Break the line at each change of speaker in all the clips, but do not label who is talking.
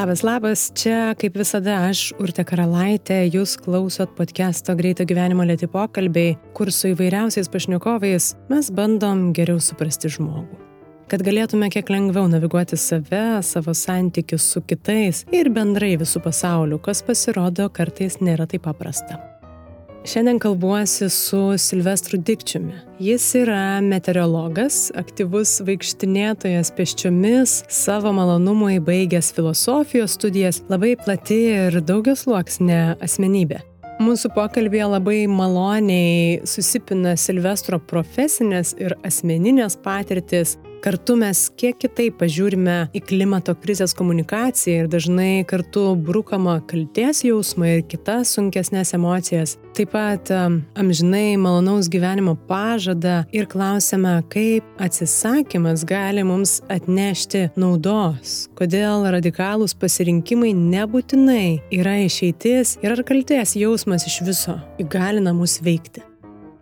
Labas, labas, čia kaip visada aš, Urte Karalaitė, jūs klausot podcast'o Greito gyvenimo lėti pokalbiai, kur su įvairiausiais pašnekovais mes bandom geriau suprasti žmogų. Kad galėtume kiek lengviau naviguoti save, savo santykius su kitais ir bendrai visų pasauliu, kas pasirodo kartais nėra taip paprasta. Šiandien kalbuosi su Silvestru Dikčiumi. Jis yra meteorologas, aktyvus vaikštinėtojas pėsčiomis, savo malonumui baigęs filosofijos studijas, labai plati ir daugias luoksnė asmenybė. Mūsų pokalbėje labai maloniai susipina Silvestro profesinės ir asmeninės patirtis, Kartu mes kiek kitaip pažiūrime į klimato krizės komunikaciją ir dažnai kartu brukama kalties jausmą ir kitas sunkesnės emocijas. Taip pat amžinai malonaus gyvenimo pažadą ir klausime, kaip atsisakymas gali mums atnešti naudos, kodėl radikalūs pasirinkimai nebūtinai yra išeitis ir ar kalties jausmas iš viso įgalina mus veikti.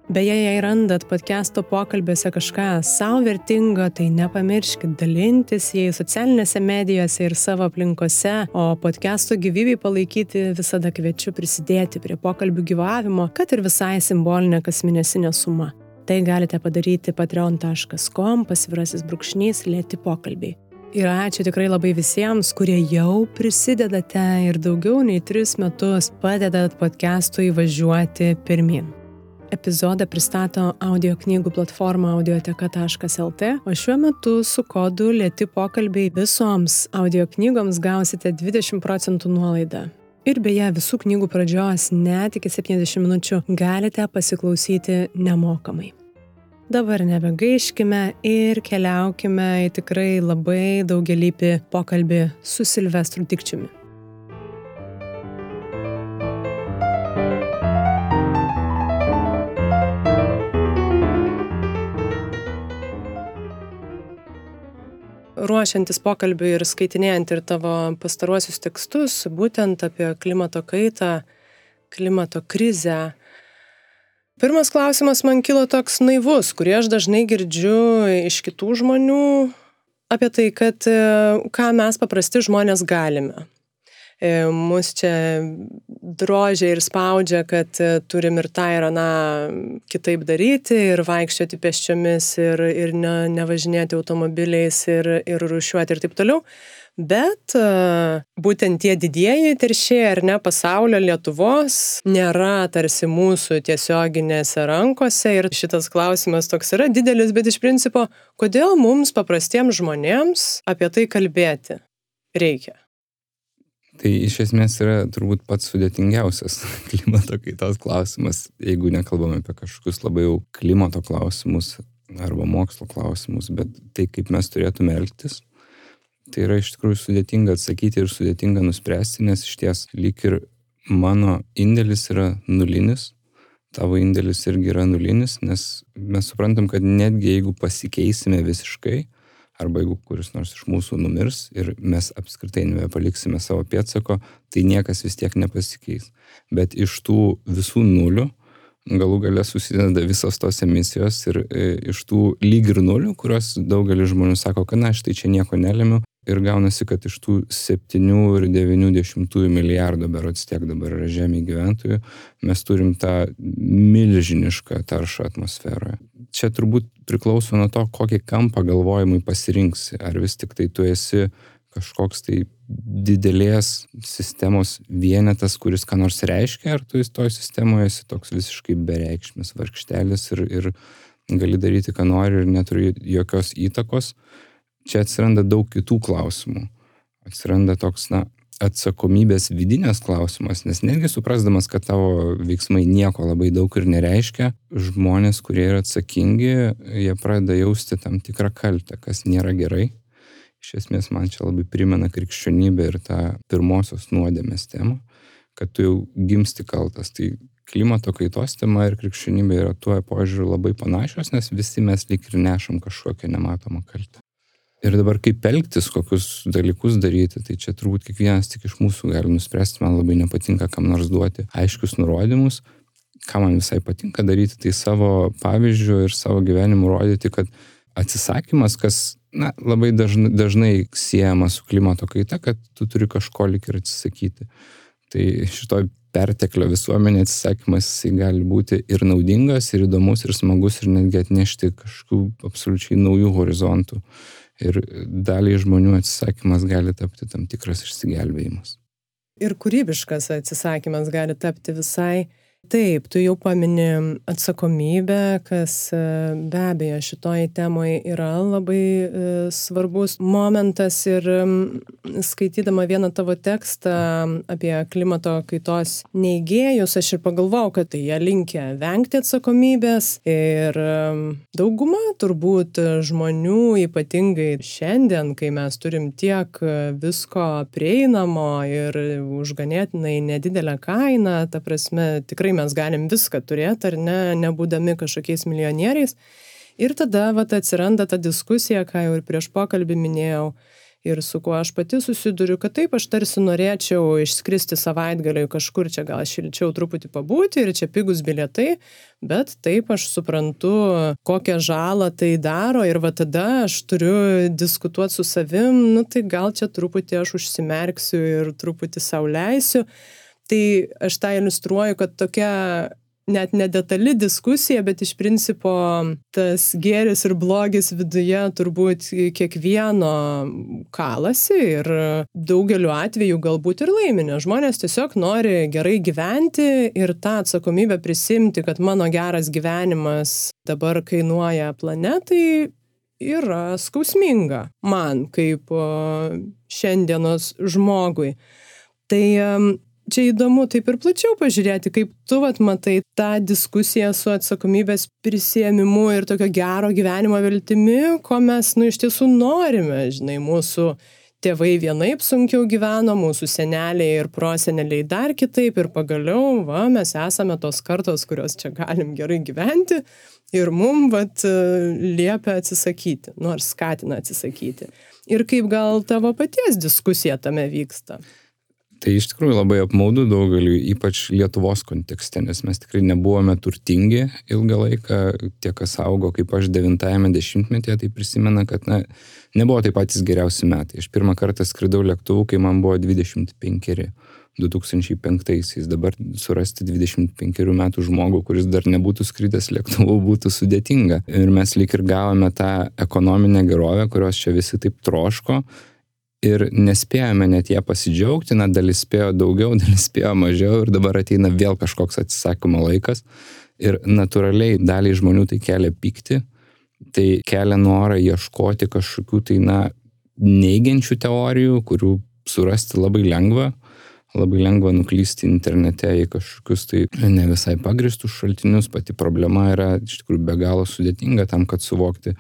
Beje, jei randat podcast'o pokalbėse kažką savo vertingo, tai nepamirškit dalintis jais socialinėse medijose ir savo aplinkose, o podcast'o gyvybei palaikyti visada kviečiu prisidėti prie pokalbių gyvavimo, kad ir visai simbolinė kasmėnesinė suma. Tai galite padaryti patreon.com pasvirasis brūkšnys lėti pokalbiai. Ir ačiū tikrai labai visiems, kurie jau prisidedate ir daugiau nei tris metus padedat podcast'ui važiuoti pirmin. Epizodą pristato audio knygų platforma audioteka.lt, o šiuo metu su kodu Lieti pokalbiai visoms audio knygoms gausite 20 procentų nuolaidą. Ir beje, visų knygų pradžios net iki 70 minučių galite pasiklausyti nemokamai. Dabar nebegaiškime ir keliaukime į tikrai labai daugelįpį pokalbį su Silvestru Dikčiumi. Ruošiantis pokalbiui ir skaitinėjant ir tavo pastaruosius tekstus, būtent apie klimato kaitą, klimato krizę. Pirmas klausimas man kilo toks naivus, kurį aš dažnai girdžiu iš kitų žmonių apie tai, kad e, ką mes paprasti žmonės galime. E, mus čia drožia ir spaudžia, kad e, turim ir tą ir aną kitaip daryti ir vaikščioti pėsčiomis ir, ir ne, nevažinėti automobiliais ir, ir rušiuoti ir taip toliau. Bet e, būtent tie didieji teršėjai ar ne pasaulio Lietuvos nėra tarsi mūsų tiesioginėse rankose ir šitas klausimas toks yra didelis, bet iš principo, kodėl mums paprastiems žmonėms apie tai kalbėti reikia?
Tai iš esmės yra turbūt pats sudėtingiausias klimato kaitos klausimas, jeigu nekalbame apie kažkokius labai jau klimato klausimus arba mokslo klausimus, bet tai kaip mes turėtume elgtis, tai yra iš tikrųjų sudėtinga atsakyti ir sudėtinga nuspręsti, nes iš ties lyg ir mano indėlis yra nulinis, tavo indėlis irgi yra nulinis, nes mes suprantam, kad netgi jeigu pasikeisime visiškai, arba jeigu kuris nors iš mūsų numirs ir mes apskritai nebepaliksime savo pėdsako, tai niekas vis tiek nepasikeis. Bet iš tų visų nulių galų gale susideda visos tos emisijos ir e, iš tų lyg ir nulių, kurios daugelis žmonių sako, kad na, štai čia nieko nelemiu. Ir gaunasi, kad iš tų 7 ir 90 milijardo berots tiek dabar yra žemė gyventojų, mes turim tą milžinišką taršą atmosferoje čia turbūt priklauso nuo to, kokį kampą galvojimui pasirinksi. Ar vis tik tai tu esi kažkoks tai didelės sistemos vienetas, kuris ką nors reiškia, ar tu toj sistemoje esi toks visiškai bereikšmis varkštelis ir, ir gali daryti, ką nori ir neturi jokios įtakos. Čia atsiranda daug kitų klausimų. Atsiranda toks, na, atsakomybės vidinės klausimas, nes netgi suprasdamas, kad tavo veiksmai nieko labai daug ir nereiškia, žmonės, kurie yra atsakingi, jie pradeda jausti tam tikrą kaltę, kas nėra gerai. Iš esmės man čia labai primena krikščionybę ir tą pirmosios nuodėmės temą, kad tu jau gimsti kaltas. Tai klimato kaitos tema ir krikščionybė yra tuo požiūriu labai panašios, nes visi mes lyg ir nešam kažkokią nematomą kaltę. Ir dabar kaip elgtis, kokius dalykus daryti, tai čia turbūt kiekvienas tik iš mūsų gali nuspręsti, man labai nepatinka kam nors duoti aiškius nurodymus, ką man visai patinka daryti, tai savo pavyzdžių ir savo gyvenimu rodyti, kad atsisakymas, kas na, labai dažnai, dažnai siejama su klimato kaita, kad tu turi kažko lik ir atsisakyti. Tai šitoj perteklio visuomenė atsisakymas gali būti ir naudingas, ir įdomus, ir smagus, ir netgi atnešti kažkokių absoliučiai naujų horizontų. Ir daliai žmonių atsisakymas gali tapti tam tikras išsigelbėjimas.
Ir kūrybiškas atsisakymas gali tapti visai Taip, tu jau pamini atsakomybę, kas e, be abejo šitoj temoje yra labai e, svarbus momentas ir skaitydama vieną tavo tekstą apie klimato kaitos neigėjus, aš ir pagalvojau, kad tai jie linkia vengti atsakomybės ir dauguma turbūt žmonių, ypatingai šiandien, kai mes turim tiek visko prieinamo ir už ganėtinai nedidelę kainą, ta prasme tikrai tikrai mes galim viską turėti, ar ne, nebūdami kažkokiais milijonieriais. Ir tada vat, atsiranda ta diskusija, ką jau ir prieš pokalbį minėjau, ir su kuo aš pati susiduriu, kad taip aš tarsi norėčiau išskristi savaitgaliui kažkur čia gal šilčiau truputį pabūti ir čia pigus bilietai, bet taip aš suprantu, kokią žalą tai daro ir va tada aš turiu diskutuoti su savim, nu tai gal čia truputį aš užsimerksiu ir truputį sauliaisiu. Tai aš tą iliustruoju, kad tokia net nedetali diskusija, bet iš principo tas gėris ir blogis viduje turbūt kiekvieno kalasi ir daugeliu atveju galbūt ir laiminė. Žmonės tiesiog nori gerai gyventi ir tą atsakomybę prisimti, kad mano geras gyvenimas dabar kainuoja planetai. Yra skausminga man kaip šiandienos žmogui. Tai čia įdomu taip ir plačiau pažiūrėti, kaip tu vat matai tą diskusiją su atsakomybės prisėmimu ir tokio gero gyvenimo viltimi, ko mes, nu, iš tiesų norime, žinai, mūsų tėvai vienaip sunkiau gyveno, mūsų seneliai ir proseneliai dar kitaip ir pagaliau, va, mes esame tos kartos, kurios čia galim gerai gyventi ir mum, vat, liepia atsisakyti, nors skatina atsisakyti. Ir kaip gal tavo paties diskusija tame vyksta?
Tai iš tikrųjų labai apmaudu daugeliu, ypač Lietuvos kontekste, nes mes tikrai nebuvome turtingi ilgą laiką, tie, kas augo kaip aš 90-ame dešimtmetyje, tai prisimena, kad na, nebuvo tai patys geriausi metai. Aš pirmą kartą skridau lėktuvu, kai man buvo 25. 2005-aisiais dabar surasti 25 metų žmogų, kuris dar nebūtų skridęs lėktuvu, būtų sudėtinga. Ir mes lik ir gavome tą ekonominę gerovę, kurios čia visi taip troško, ir nespėjome net ją pasidžiaugti, na, dalis spėjo daugiau, dalis spėjo mažiau ir dabar ateina vėl kažkoks atsisakymo laikas. Ir natūraliai daliai žmonių tai kelia pykti, tai kelia norą ieškoti kažkokių tai, na, neigiančių teorijų, kurių surasti labai lengva, labai lengva nuklysti internete į kažkokius tai ne visai pagristus šaltinius, pati problema yra iš tikrųjų be galo sudėtinga tam, kad suvokti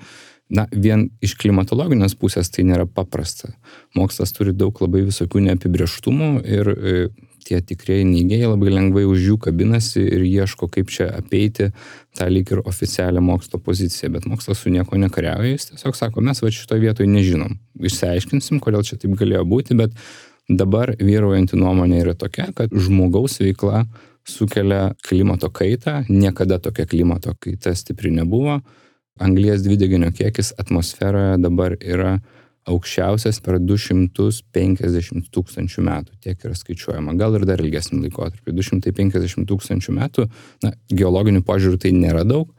na, vien iš klimatologinės pusės tai nėra paprasta. Mokslas turi daug labai visokių neapibrieštumų ir e, tie tikrieji neigėjai labai lengvai už jų kabinasi ir ieško, kaip čia apeiti tą lyg ir oficialią mokslo poziciją. Bet mokslas su nieko nekariauja, jis tiesiog sako, mes va šitoje vietoje nežinom. Išsiaiškinsim, kodėl čia taip galėjo būti, bet dabar vyraujanti nuomonė yra tokia, kad žmogaus veikla sukelia klimato kaitą, niekada tokia klimato kaita stipri nebuvo anglies dvideginio kiekis atmosferoje dabar yra aukščiausias per 250 tūkstančių metų. Tiek yra skaičiuojama. Gal ir dar ilgesnį laikotarpį. 250 tūkstančių metų, na, geologinių požiūrių tai nėra daug,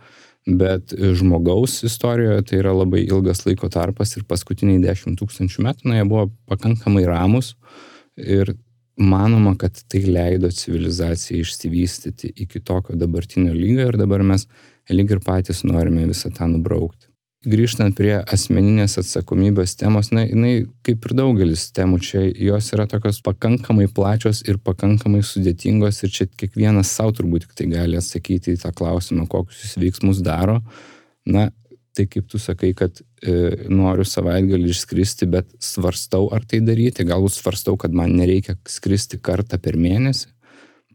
bet žmogaus istorijoje tai yra labai ilgas laiko tarpas ir paskutiniai 10 tūkstančių metų, na, jie buvo pakankamai ramus ir manoma, kad tai leido civilizacijai išsivystyti iki tokio dabartinio lygio ir dabar mes lyg ir patys norime visą tą nubraukti. Grįžtant prie asmeninės atsakomybės temos, na, jinai kaip ir daugelis temų čia, jos yra tokios pakankamai plačios ir pakankamai sudėtingos ir čia kiekvienas savo turbūt tik tai gali atsakyti į tą klausimą, kokius jis veiksmus daro. Na, tai kaip tu sakai, kad e, noriu savaitgalį išskristi, bet svarstau, ar tai daryti, galbūt svarstau, kad man nereikia skristi kartą per mėnesį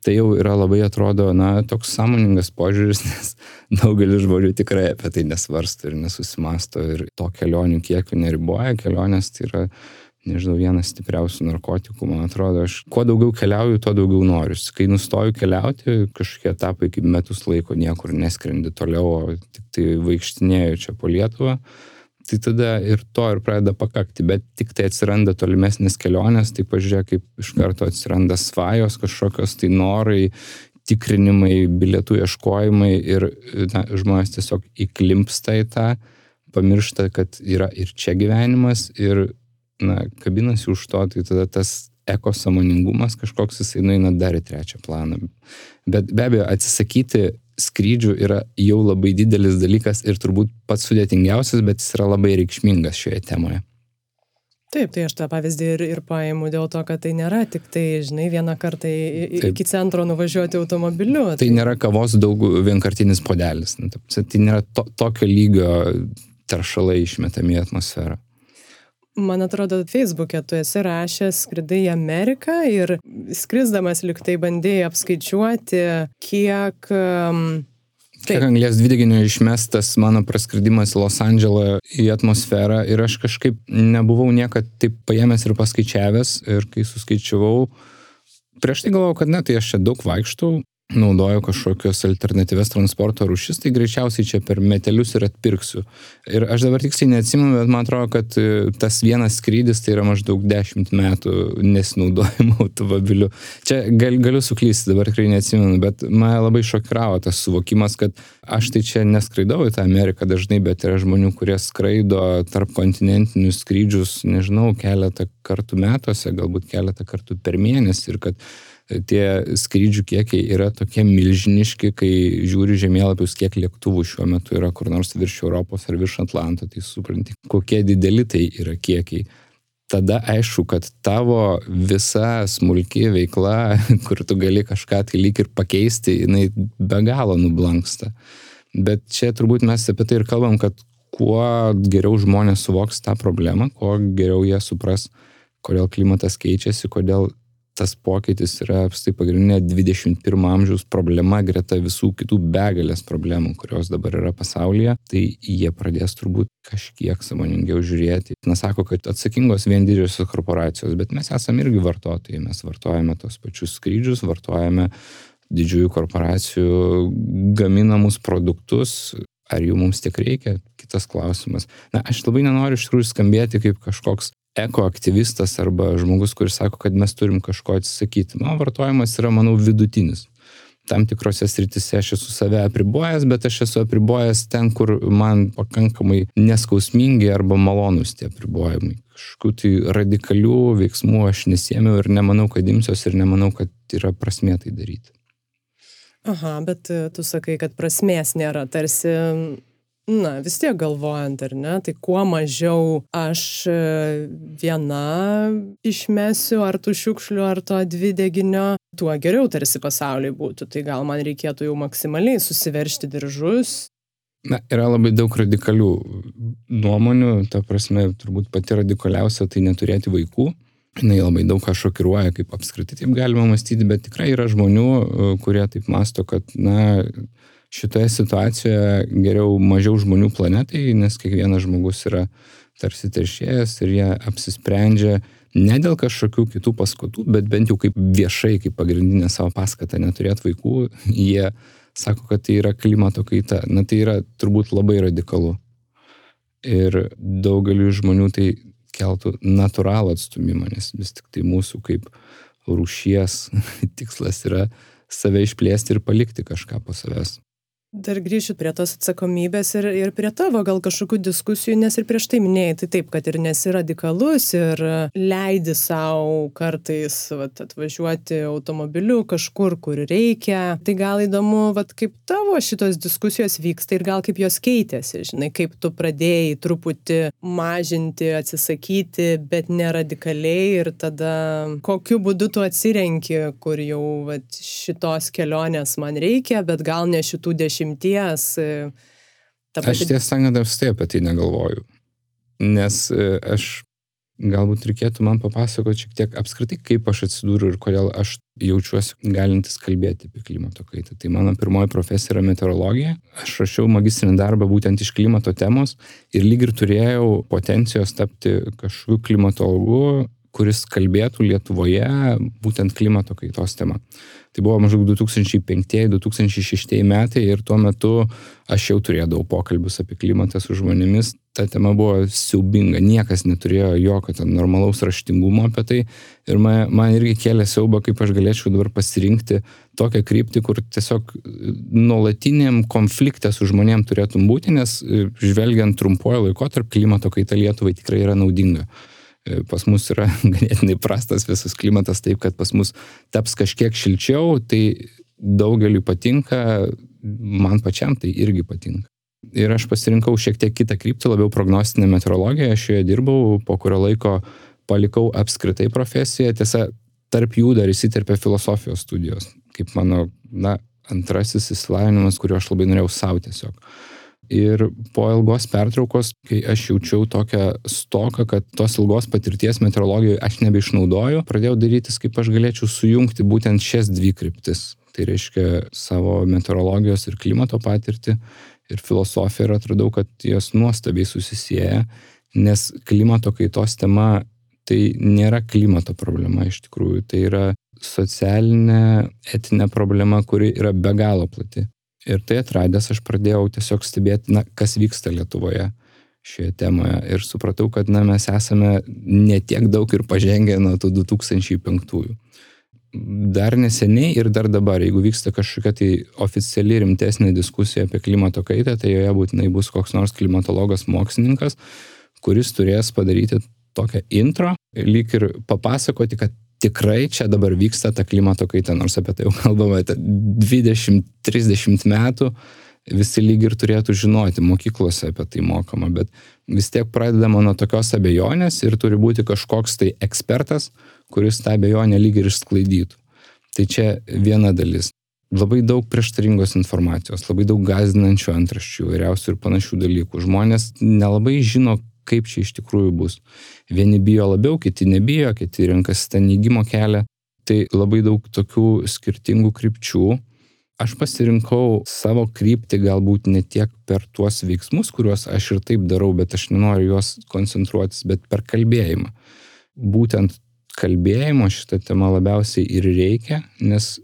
tai jau yra labai atrodo, na, toks sąmoningas požiūris, nes daugelis žmonių tikrai apie tai nesvarsto ir nesusimasto ir to kelionių kiekių neriboja, kelionės tai yra, nežinau, vienas stipriausių narkotikų, man atrodo, aš kuo daugiau keliauju, tuo daugiau noriu. Kai nustoju keliauti, kažkokie etapai kaip metus laiko niekur neskrendi toliau, tik tai vaikštinėjau čia po Lietuvą, tai tada ir to ir pradeda pakakti, bet tik tai atsiranda tolimesnės kelionės, tai pažiūrėk, kaip iš karto atsiranda svajos kažkokios tai norai, tikrinimai, bilietų ieškojimai ir na, žmonės tiesiog įklimpsta į tą, pamiršta, kad yra ir čia gyvenimas ir na, kabinasi už to, tai tada tas ekosamoningumas kažkoks jisai nueina dar į trečią planą. Bet be abejo, atsisakyti skrydžių yra jau labai didelis dalykas ir turbūt pats sudėtingiausias, bet jis yra labai reikšmingas šioje temoje.
Taip, tai aš tą pavyzdį ir, ir paimu dėl to, kad tai nėra tik tai, žinai, vieną kartą į, iki centro nuvažiuoti automobiliu.
Tai, tai nėra kavos daug vienkartinis podelis. Tai nėra to, tokio lygio taršalai išmetami į atmosferą.
Man atrodo, Facebook'e tu esi rašęs, skridai į Ameriką ir skrisdamas liktai bandėjai apskaičiuoti, kiek... Um,
Kiek anglės dvideginio išmestas mano praskridimas į Los Andželą į atmosferą ir aš kažkaip nebuvau niekad taip paėmęs ir paskaičiavęs ir kai suskaičiavau, prieš tai galvojau, kad ne, tai aš čia daug vaikštau, naudoju kažkokios alternatyves transporto rūšis, tai greičiausiai čia per metelius ir atpirksiu. Ir aš dabar tiksliai neatsimenu, bet man atrodo, kad e, tas vienas skrydis tai yra maždaug 10 metų nesinaudojimo automobiliu. Čia gal, galiu suklysti, dabar tikrai neatsimenu, bet mane labai šokiravo tas suvokimas, kad aš tai čia neskraidau į tą Ameriką dažnai, bet yra žmonių, kurie skraido tarp kontinentinius skrydžius, nežinau, keletą kartų metuose, galbūt keletą kartų per mėnesį ir kad tie skrydžių kiekiai yra tokie milžiniški, kai žiūri žemėlapius, kiek lėktuvų šiuo metu yra kur nors virš Europos ar virš Atlanto, tai supranti, kokie dideli tai yra kiekiai. Tada aišku, kad tavo visa smulki veikla, kur tu gali kažką tai lyg ir pakeisti, jinai be galo nublanksta. Bet čia turbūt mes apie tai ir kalbam, kad kuo geriau žmonės suvoks tą problemą, kuo geriau jie supras, kodėl klimatas keičiasi, kodėl tas pokytis yra apstai pagrindinė 21 amžiaus problema greta visų kitų begalės problemų, kurios dabar yra pasaulyje, tai jie pradės turbūt kažkiek samoningiau žiūrėti. Na, sako, kad atsakingos vien didžiosios korporacijos, bet mes esame irgi vartotojai, mes vartojame tos pačius skrydžius, vartojame didžiųjų korporacijų gaminamus produktus, ar jų mums tiek reikia, kitas klausimas. Na, aš labai nenoriu iš tikrųjų skambėti kaip kažkoks ekoaktyvistas arba žmogus, kuris sako, kad mes turim kažko atsisakyti. Mano vartojimas yra, manau, vidutinis. Tam tikrose sritise aš esu save apribojęs, bet aš esu apribojęs ten, kur man pakankamai neskausmingi arba malonus tie apribojimai. Kažkokių tai radikalių veiksmų aš nesėmiau ir nemanau, kad imsiuos ir nemanau, kad yra prasmė tai daryti.
Aha, bet tu sakai, kad prasmės nėra, tarsi na vis tiek galvojant ar ne tai kuo mažiau aš e, viena išmesiu ar tų šiukšlių ar to dvideginio tuo geriau tarsi pasauliui būtų tai gal man reikėtų jau maksimaliai susiveržti diržus
Na, yra labai daug radikalių nuomonių, ta prasme, turbūt pati radikaliausia tai neturėti vaikų. Jis labai daug ką šokiruoja, kaip apskritai taip galima mąstyti, bet tikrai yra žmonių, e, kurie taip masto, kad, na, šitoje situacijoje geriau mažiau žmonių planetai, nes kiekvienas žmogus yra tarsi teršėjas ir jie apsisprendžia ne dėl kažkokių kitų paskatų, bet bent jau kaip viešai, kaip pagrindinę savo paskatą neturėti vaikų, jie sako, kad tai yra klimato kaita. Na tai yra turbūt labai radikalu. Ir daugeliu žmonių tai keltų natūralų atstumimą, nes vis tik tai mūsų kaip rūšies tikslas yra save išplėsti ir palikti kažką po savęs.
Dar grįšiu prie tos atsakomybės ir, ir prie tavo gal kažkokių diskusijų, nes ir prieš tai minėjai, tai taip, kad ir nesi radikalus ir leidi savo kartais vat, atvažiuoti automobiliu kažkur, kur reikia. Tai gal įdomu, vat, kaip tavo šitos diskusijos vyksta ir gal kaip jos keitėsi, žinai, kaip tu pradėjai truputį mažinti, atsisakyti, bet neradikaliai ir tada kokiu būdu tu atsirenki, kur jau vat, šitos kelionės man reikia, bet gal ne šitų dešimtų dešimties. E,
pati... Aš tiesą sakant, apstai apie tai negalvoju. Nes e, aš galbūt reikėtų man papasakoti šiek tiek apskritai, kaip aš atsidūriau ir kodėl aš jaučiuosi galintis kalbėti apie klimato kaitą. Tai mano pirmoji profesija yra meteorologija. Aš rašiau magistrinį darbą būtent iš klimato temos ir lyg ir turėjau potencijos tapti kažkokiu klimatologu, kuris kalbėtų Lietuvoje būtent klimato kaitos tema. Tai buvo maždaug 2005-2006 metai ir tuo metu aš jau turėdavau pokalbius apie klimatą su žmonėmis. Ta tema buvo siaubinga, niekas neturėjo jokio ten normalaus raštingumo apie tai. Ir man, man irgi kėlė siaubą, kaip aš galėčiau dabar pasirinkti tokią kryptį, kur tiesiog nuolatiniam konflikte su žmonėm turėtum būti, nes žvelgiant trumpuoju laikotarpiu klimato kaita Lietuvai tikrai yra naudinga. E, pas mus yra ganėtinai prastas visas klimatas, taip kad pas mus taps kažkiek šilčiau, tai daugeliu patinka, man pačiam tai irgi patinka. Ir aš pasirinkau šiek tiek kitą kryptį, labiau prognostinę meteorologiją, aš joje dirbau, po kurio laiko palikau apskritai profesiją, tiesa, tarp jų dar įsiterpė filosofijos studijos, kaip mano, na, antrasis įsilavinimas, kurio aš labai norėjau savo tiesiog. Ir po ilgos pertraukos, kai aš jaučiau tokią stoką, kad tos ilgos patirties meteorologijoje aš nebeišnaudoju, pradėjau darytis, kaip aš galėčiau sujungti būtent šias dvi kryptis. Tai reiškia savo meteorologijos ir klimato patirtį ir filosofiją ir atradau, kad jos nuostabiai susisieja, nes klimato kaitos tema tai nėra klimato problema iš tikrųjų, tai yra socialinė, etinė problema, kuri yra be galo plati. Ir tai atradęs aš pradėjau tiesiog stebėti, na, kas vyksta Lietuvoje šioje temoje ir supratau, kad na, mes esame netiek daug ir pažengę nuo tų 2005-ųjų. Dar neseniai ir dar dabar, jeigu vyksta kažkokia tai oficiali rimtesnė diskusija apie klimato kaitą, tai joje būtinai bus koks nors klimatologas mokslininkas, kuris turės padaryti tokią intro, lyg ir papasakoti, kad tikrai čia dabar vyksta ta klimato kaita, nors apie tai jau kalbame 20-30 metų, visi lyg ir turėtų žinoti, mokyklose apie tai mokama, bet vis tiek pradedama nuo tokios abejonės ir turi būti kažkoks tai ekspertas, kuris tą abejonę lyg ir išsklaidytų. Tai čia viena dalis. Labai daug prieštaringos informacijos, labai daug gazdinančių antraščių, vyriausių ir panašių dalykų. Žmonės nelabai žino, kaip čia iš tikrųjų bus. Vieni bijo labiau, kiti nebijo, kiti renkasi tą neigimo kelią. Tai labai daug tokių skirtingų krypčių. Aš pasirinkau savo kryptį galbūt ne tiek per tuos veiksmus, kuriuos aš ir taip darau, bet aš nenoriu juos koncentruotis, bet per kalbėjimą. Būtent kalbėjimo šitą temą labiausiai ir reikia, nes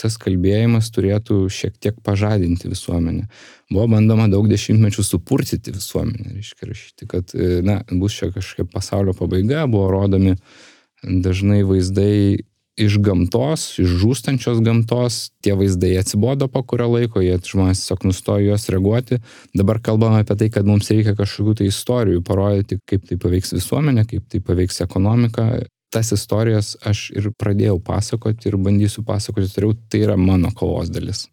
tas kalbėjimas turėtų šiek tiek pažadinti visuomenę. Buvo bandoma daug dešimtmečių supurtyti visuomenę, reiškia rašyti, kad, e, na, bus čia kažkokia pasaulio pabaiga, buvo rodomi dažnai vaizdai iš gamtos, iš žūstančios gamtos, tie vaizdai atsibodo po kurio laiko, jie žmonės tiesiog nustojo juos reaguoti. Dabar kalbame apie tai, kad mums reikia kažkokių tai istorijų parodyti, kaip tai paveiks visuomenę, kaip tai paveiks ekonomiką tas istorijas aš ir pradėjau pasakoti ir bandysiu pasakoti toliau, tai yra mano kovos dalis.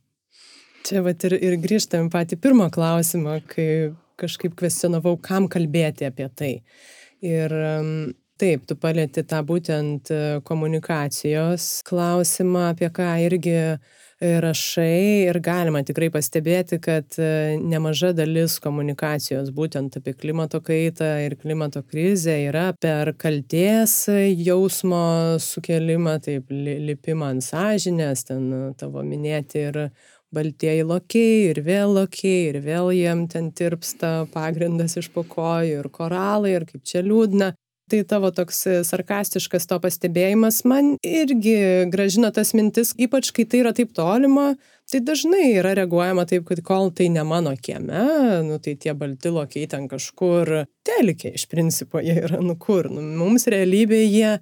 Čia vat ir, ir grįžtam patį pirmą klausimą, kai kažkaip kvestionavau, kam kalbėti apie tai. Ir taip, tu palėti tą būtent e, komunikacijos klausimą, apie ką irgi uh, rašai ir galima tikrai pastebėti, kad e, nemaža dalis komunikacijos būtent apie klimato kaitą ir klimato krizę yra per kalties jausmo sukelimą, taip lipimą ant sąžinės, ten tavo minėti ir baltieji lokiai ir vėl lokiai ir vėl jiem ten tirpsta pagrindas iš po kojų ir koralai ir kaip čia liūdna. Tai tavo toks e, sarkastiškas to pastebėjimas man irgi gražina tas mintis, ypač kai tai yra taip tolima, tai dažnai yra reaguojama taip, kad kol tai ne mano kieme, nu tai tie balti lokiai ten kažkur telkia iš principo, jie yra nu kur, nu, mums realybėje jie,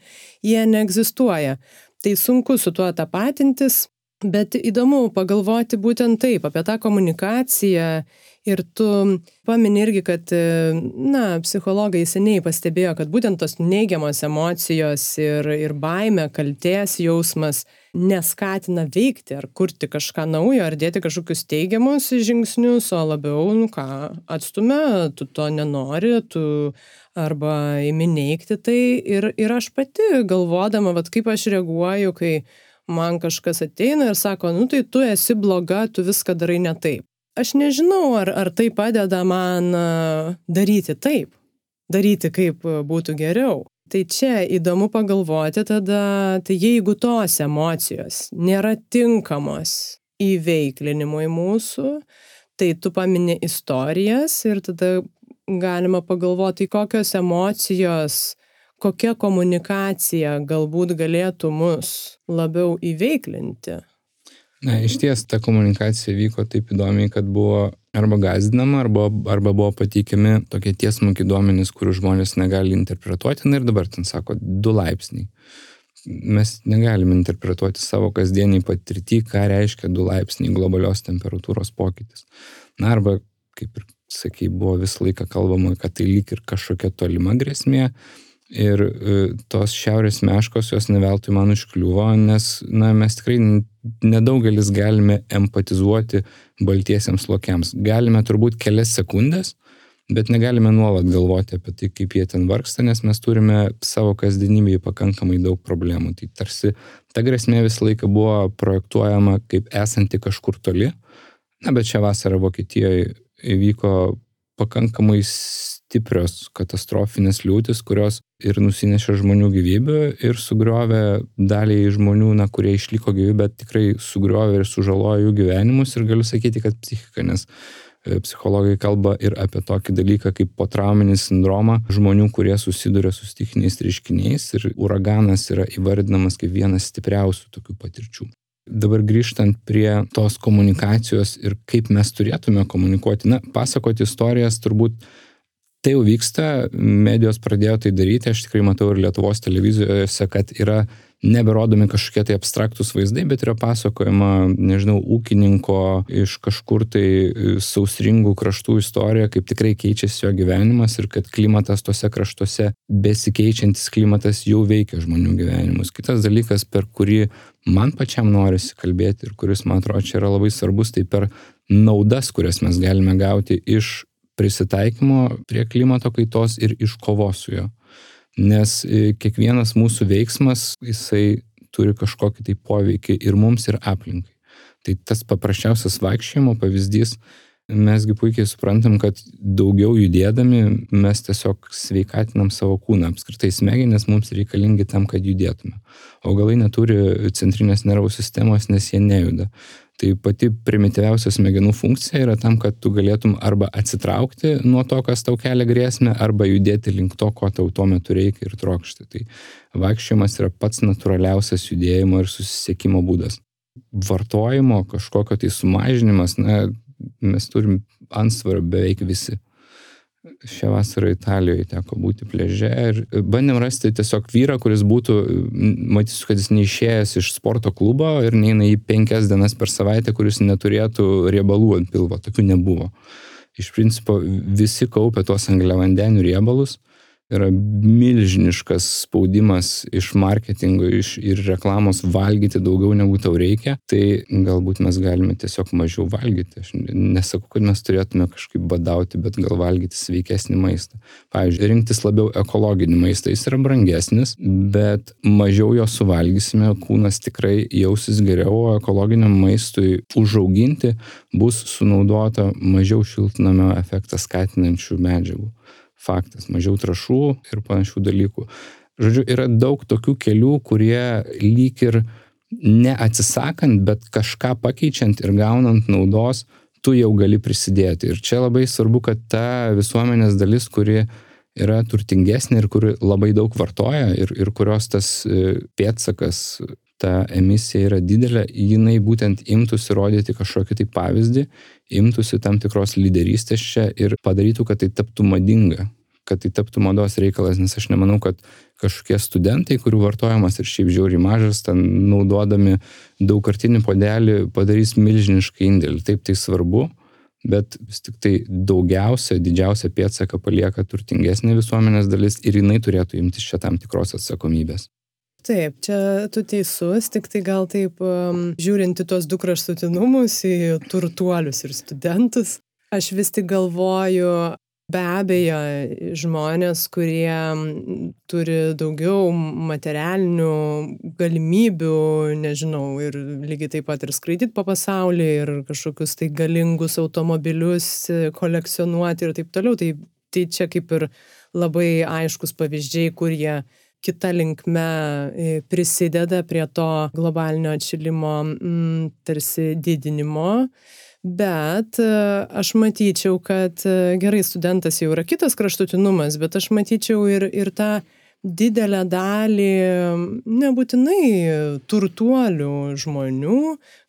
jie neegzistuoja. Tai sunku su tuo tapatintis, bet įdomu pagalvoti būtent taip apie tą komunikaciją Ir tu pamini irgi, kad, na, psichologai seniai pastebėjo, kad būtent tos neigiamos emocijos ir, ir baime, kalties jausmas neskatina veikti ar kurti kažką naujo, ar dėti kažkokius teigiamus žingsnius, o labiau, nu ką, atstumia, tu to nenori, tu arba imi neikti tai. Ir, ir aš pati galvodama, vad kaip aš reaguoju, kai man kažkas ateina ir sako, nu tai tu esi bloga, tu viską darai ne taip aš nežinau, ar, ar tai padeda man daryti taip, daryti kaip būtų geriau. Tai čia įdomu pagalvoti tada, tai jeigu tos emocijos nėra tinkamos įveiklinimui mūsų, tai tu pamini istorijas ir tada galima pagalvoti, kokios emocijos kokia komunikacija galbūt galėtų mus labiau įveiklinti?
Na, iš ties ta komunikacija vyko taip įdomiai, kad buvo arba gazdinama, arba, arba buvo pateikiami tokie tiesmuki duomenys, kurių žmonės negali interpretuoti. Na ir dabar ten sako, du laipsniai. Mes negalim interpretuoti savo kasdieniai patirtį, ką reiškia du laipsniai globalios temperatūros pokytis. Na arba, kaip ir sakai, buvo visą laiką kalbama, kad tai lyg ir kažkokia tolima grėsmė, Ir e, tos šiaurės meškos jos neveltui man užkliuvo, nes na, mes tikrai nedaugelis galime empatizuoti baltiesiems lokiams. Galime turbūt kelias sekundės, bet negalime nuolat galvoti apie tai, kaip jie ten vargsta, nes mes turime savo kasdienybėje pakankamai daug problemų. Tai tarsi ta grėsmė visą laiką buvo projektuojama kaip esanti kažkur toli. Na, bet šią vasarą Vokietijoje įvyko pakankamai stiprios katastrofinės liūtis, kurios ir nusinešė žmonių gyvybių ir sugriovė daliai žmonių, na, kurie išliko gyvi, bet tikrai sugriovė ir sužalojo jų gyvenimus ir galiu sakyti, kad psichika, nes e, psichologai kalba ir apie tokį dalyką kaip potrauminį sindromą žmonių, kurie susiduria su stichiniais reiškiniais ir uraganas yra įvardinamas kaip vienas stipriausių tokių patirčių. Dabar grįžtant prie tos komunikacijos ir kaip mes turėtume komunikuoti, na, pasakoti istorijas turbūt tai jau vyksta, medijos pradėjo tai daryti, aš tikrai matau ir Lietuvos televizijose, kad yra neberodomi kažkokie tai abstraktus vaizdai, bet yra pasakojama, nežinau, ūkininko iš kažkur tai sausringų kraštų istorija, kaip tikrai keičiasi jo gyvenimas ir kad klimatas tose kraštuose, besikeičiantis klimatas jau veikia žmonių gyvenimus. Kitas dalykas, per kurį man pačiam norisi kalbėti ir kuris, man atrodo, čia yra labai svarbus, tai per naudas, kurias mes galime gauti iš prisitaikymo prie klimato kaitos ir iš kovos su juo. Nes e, kiekvienas mūsų veiksmas, jisai turi kažkokį tai poveikį ir mums, ir aplinkai. Tai tas paprasčiausias vaikščiojimo pavyzdys, mesgi puikiai suprantam, kad daugiau judėdami mes tiesiog sveikatinam savo kūną. Apskritai smegenys mums reikalingi tam, kad judėtume. Augalai neturi centrinės nervų sistemos, nes jie nejuda. Tai pati primityviausia smegenų funkcija yra tam, kad tu galėtum arba atsitraukti nuo to, kas tau kelia grėsmę, arba judėti link to, ko tau tuo metu reikia ir trokšti. Tai vaikščiojimas yra pats natūraliausias judėjimo ir susisiekimo būdas. Vartojimo kažkokio tai sumažinimas, na, mes turim ansvarą beveik visi šią vasarą Italijoje teko būti pleže ir bandėm rasti tiesiog vyrą, kuris būtų, matysiu, kad jis neišėjęs iš sporto klubo ir neina į penkias dienas per savaitę, kuris neturėtų riebalų ant pilvo. Tokių nebuvo. Iš principo visi kaupia tuos angliavandenių riebalus yra milžiniškas spaudimas iš marketingo iš ir reklamos valgyti daugiau negu tau reikia, tai galbūt mes galime tiesiog mažiau valgyti. Aš nesakau, kad mes turėtume kažkaip badauti, bet gal valgyti sveikesnį maistą. Pavyzdžiui, rinktis labiau ekologinį maistą, jis yra brangesnis, bet mažiau jo suvalgysime, kūnas tikrai jausis geriau, o ekologiniam maistui užauginti bus sunaudota mažiau šiltnamio efektą skatinančių medžiagų faktas, mažiau trašų ir panašių dalykų. Žodžiu, yra daug tokių kelių, kurie lyg ir neatsisakant, bet kažką pakeičiant ir gaunant naudos, tu jau gali prisidėti. Ir čia labai svarbu, kad ta visuomenės dalis, kuri yra turtingesnė ir kuri labai daug vartoja ir, ir kurios tas e, pėtsakas ta emisija yra didelė, jinai būtent imtųsi rodyti kažkokį tai pavyzdį, imtųsi tam tikros lyderystės čia ir padarytų, kad tai taptų madinga, kad tai taptų mados reikalas, nes aš nemanau, kad kažkokie studentai, kurių vartojimas ir šiaip žiauriai mažas, ten naudodami daugkartinį podelį padarys milžinišką indėlį. Taip tai svarbu, bet vis tik tai daugiausia, didžiausia pėtsaka palieka turtingesnė visuomenės dalis ir jinai turėtų imtis čia tam tikros atsakomybės.
Taip, čia tu teisus, tik tai gal taip um, žiūrint į tuos du kraštutinumus, į turtuolius ir studentus, aš vis tik galvoju, be abejo, žmonės, kurie turi daugiau materialinių galimybių, nežinau, ir lygiai taip pat ir skraidyti po pasaulį, ir kažkokius tai galingus automobilius kolekcionuoti ir taip toliau, tai, tai čia kaip ir labai aiškus pavyzdžiai, kur jie kita linkme e, prisideda prie to globalinio atšilimo m, mm, tarsi didinimo. Bet e, aš matyčiau, kad e, gerai, studentas jau yra kitas kraštutinumas, bet aš matyčiau ir, ir tą didelę dalį nebūtinai turtuolių žmonių,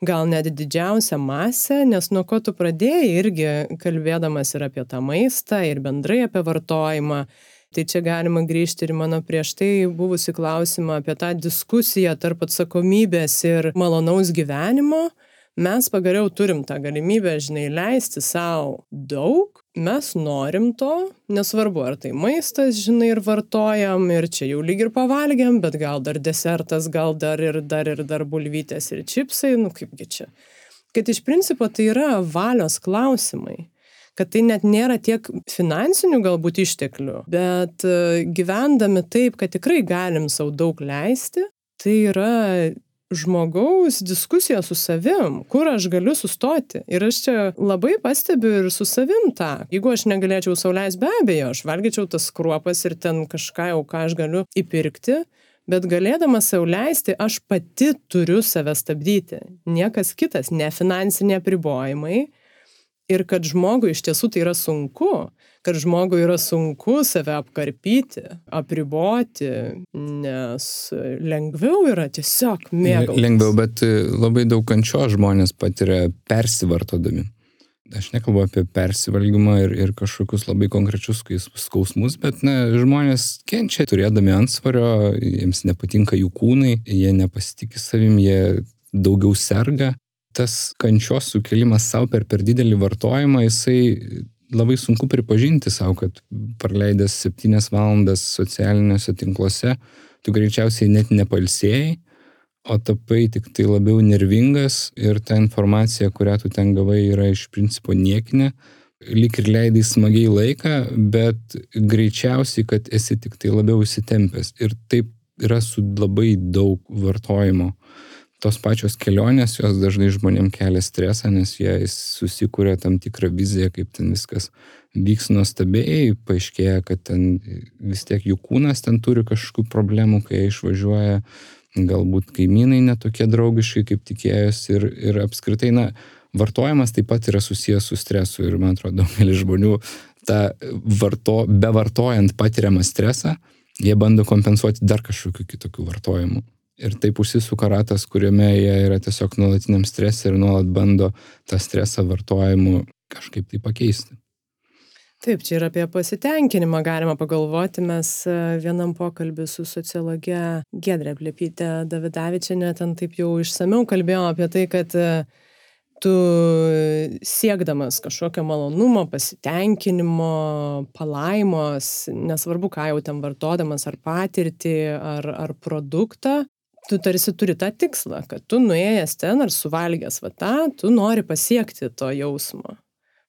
gal net didžiausią masę, nes nuo ko tu pradėjai irgi kalbėdamas ir apie tą maistą, ir bendrai apie vartojimą. Tai čia galima grįžti ir mano prieš tai buvusi klausimą apie tą diskusiją tarp atsakomybės ir malonaus gyvenimo. Mes pagaliau turim tą galimybę, žinai, leisti savo daug, mes norim to, nesvarbu, ar tai maistas, žinai, ir vartojam, ir čia jau lyg ir pavalgiam, bet gal dar desertas, gal dar ir dar ir dar bulvytės ir čipsai, nu kaipgi čia. Kad iš principo tai yra valios klausimai kad tai net nėra tiek finansinių galbūt išteklių, bet e, gyvendami taip, kad tikrai galim savo daug leisti, tai yra žmogaus diskusija su savim, kur aš galiu sustoti. Ir aš čia labai pastebiu ir su savim tą. Jeigu aš negalėčiau sauliais, be abejo, aš valgyčiau tas kruopas ir ten kažką jau, ką aš galiu įpirkti, bet galėdama sauliaisti, aš pati turiu save stabdyti. Niekas kitas, ne finansiniai apribojimai. Ir kad žmogui iš tiesų tai yra sunku, kad žmogui yra sunku save apkarpyti, apriboti, nes lengviau yra tiesiog mėgautis.
Lengviau, bet e, labai daug kančio žmonės patiria persivartodami. Aš nekalbu apie persivalgymą ir, ir kažkokius labai konkrečius skausmus, bet na, žmonės kenčia turėdami ansvario, jiems nepatinka jų kūnai, jie nepasitikė savim, jie daugiau serga. Tas kančios sukelimas savo per per didelį vartojimą, jisai labai sunku pripažinti savo, kad praleidęs septynias valandas socialiniuose tinkluose, tu greičiausiai net nepalsėjai, o tapai tik tai labiau nervingas ir ta informacija, kurią tu ten gavai, yra iš principo niekinė. Lik ir leidai smagiai laiką, bet greičiausiai, kad esi tik tai labiau įsitempęs. Ir taip yra su labai daug vartojimo tos pačios kelionės, jos dažnai žmonėm kelia stresą, nes jie susikūrė tam tikrą viziją, kaip ten viskas vyks nuostabiai, paaiškėja, kad ten vis tiek jų kūnas ten turi kažkokių problemų, kai jie išvažiuoja, galbūt kaimynai netokie draugiškai, kaip tikėjosi ir, ir apskritai, na, vartojimas taip pat yra susijęs su stresu ir man atrodo, daugelis žmonių tą varto, bevartojant patiriamą stresą, jie bando kompensuoti dar kažkokiu kitokiu vartojimu. Ir taip užsisuka ratas, kuriame jie yra tiesiog nuolatiniam stresui ir nuolat bando tą stresą vartojimu kažkaip tai pakeisti.
Taip, čia ir apie pasitenkinimą galima pagalvoti. Mes e, vienam pokalbį su sociologe Gedrė Plepytė Davidavičiane ten taip jau išsameu kalbėjome apie tai, kad e, tu siekdamas kažkokio malonumo, pasitenkinimo, palaimos, nesvarbu ką jau ten vartodamas, ar patirtį, ar, ar produktą, tu tarsi turi tą tikslą, kad tu nuėjęs ten ar suvalgęs va tą, tu nori pasiekti to jausmo.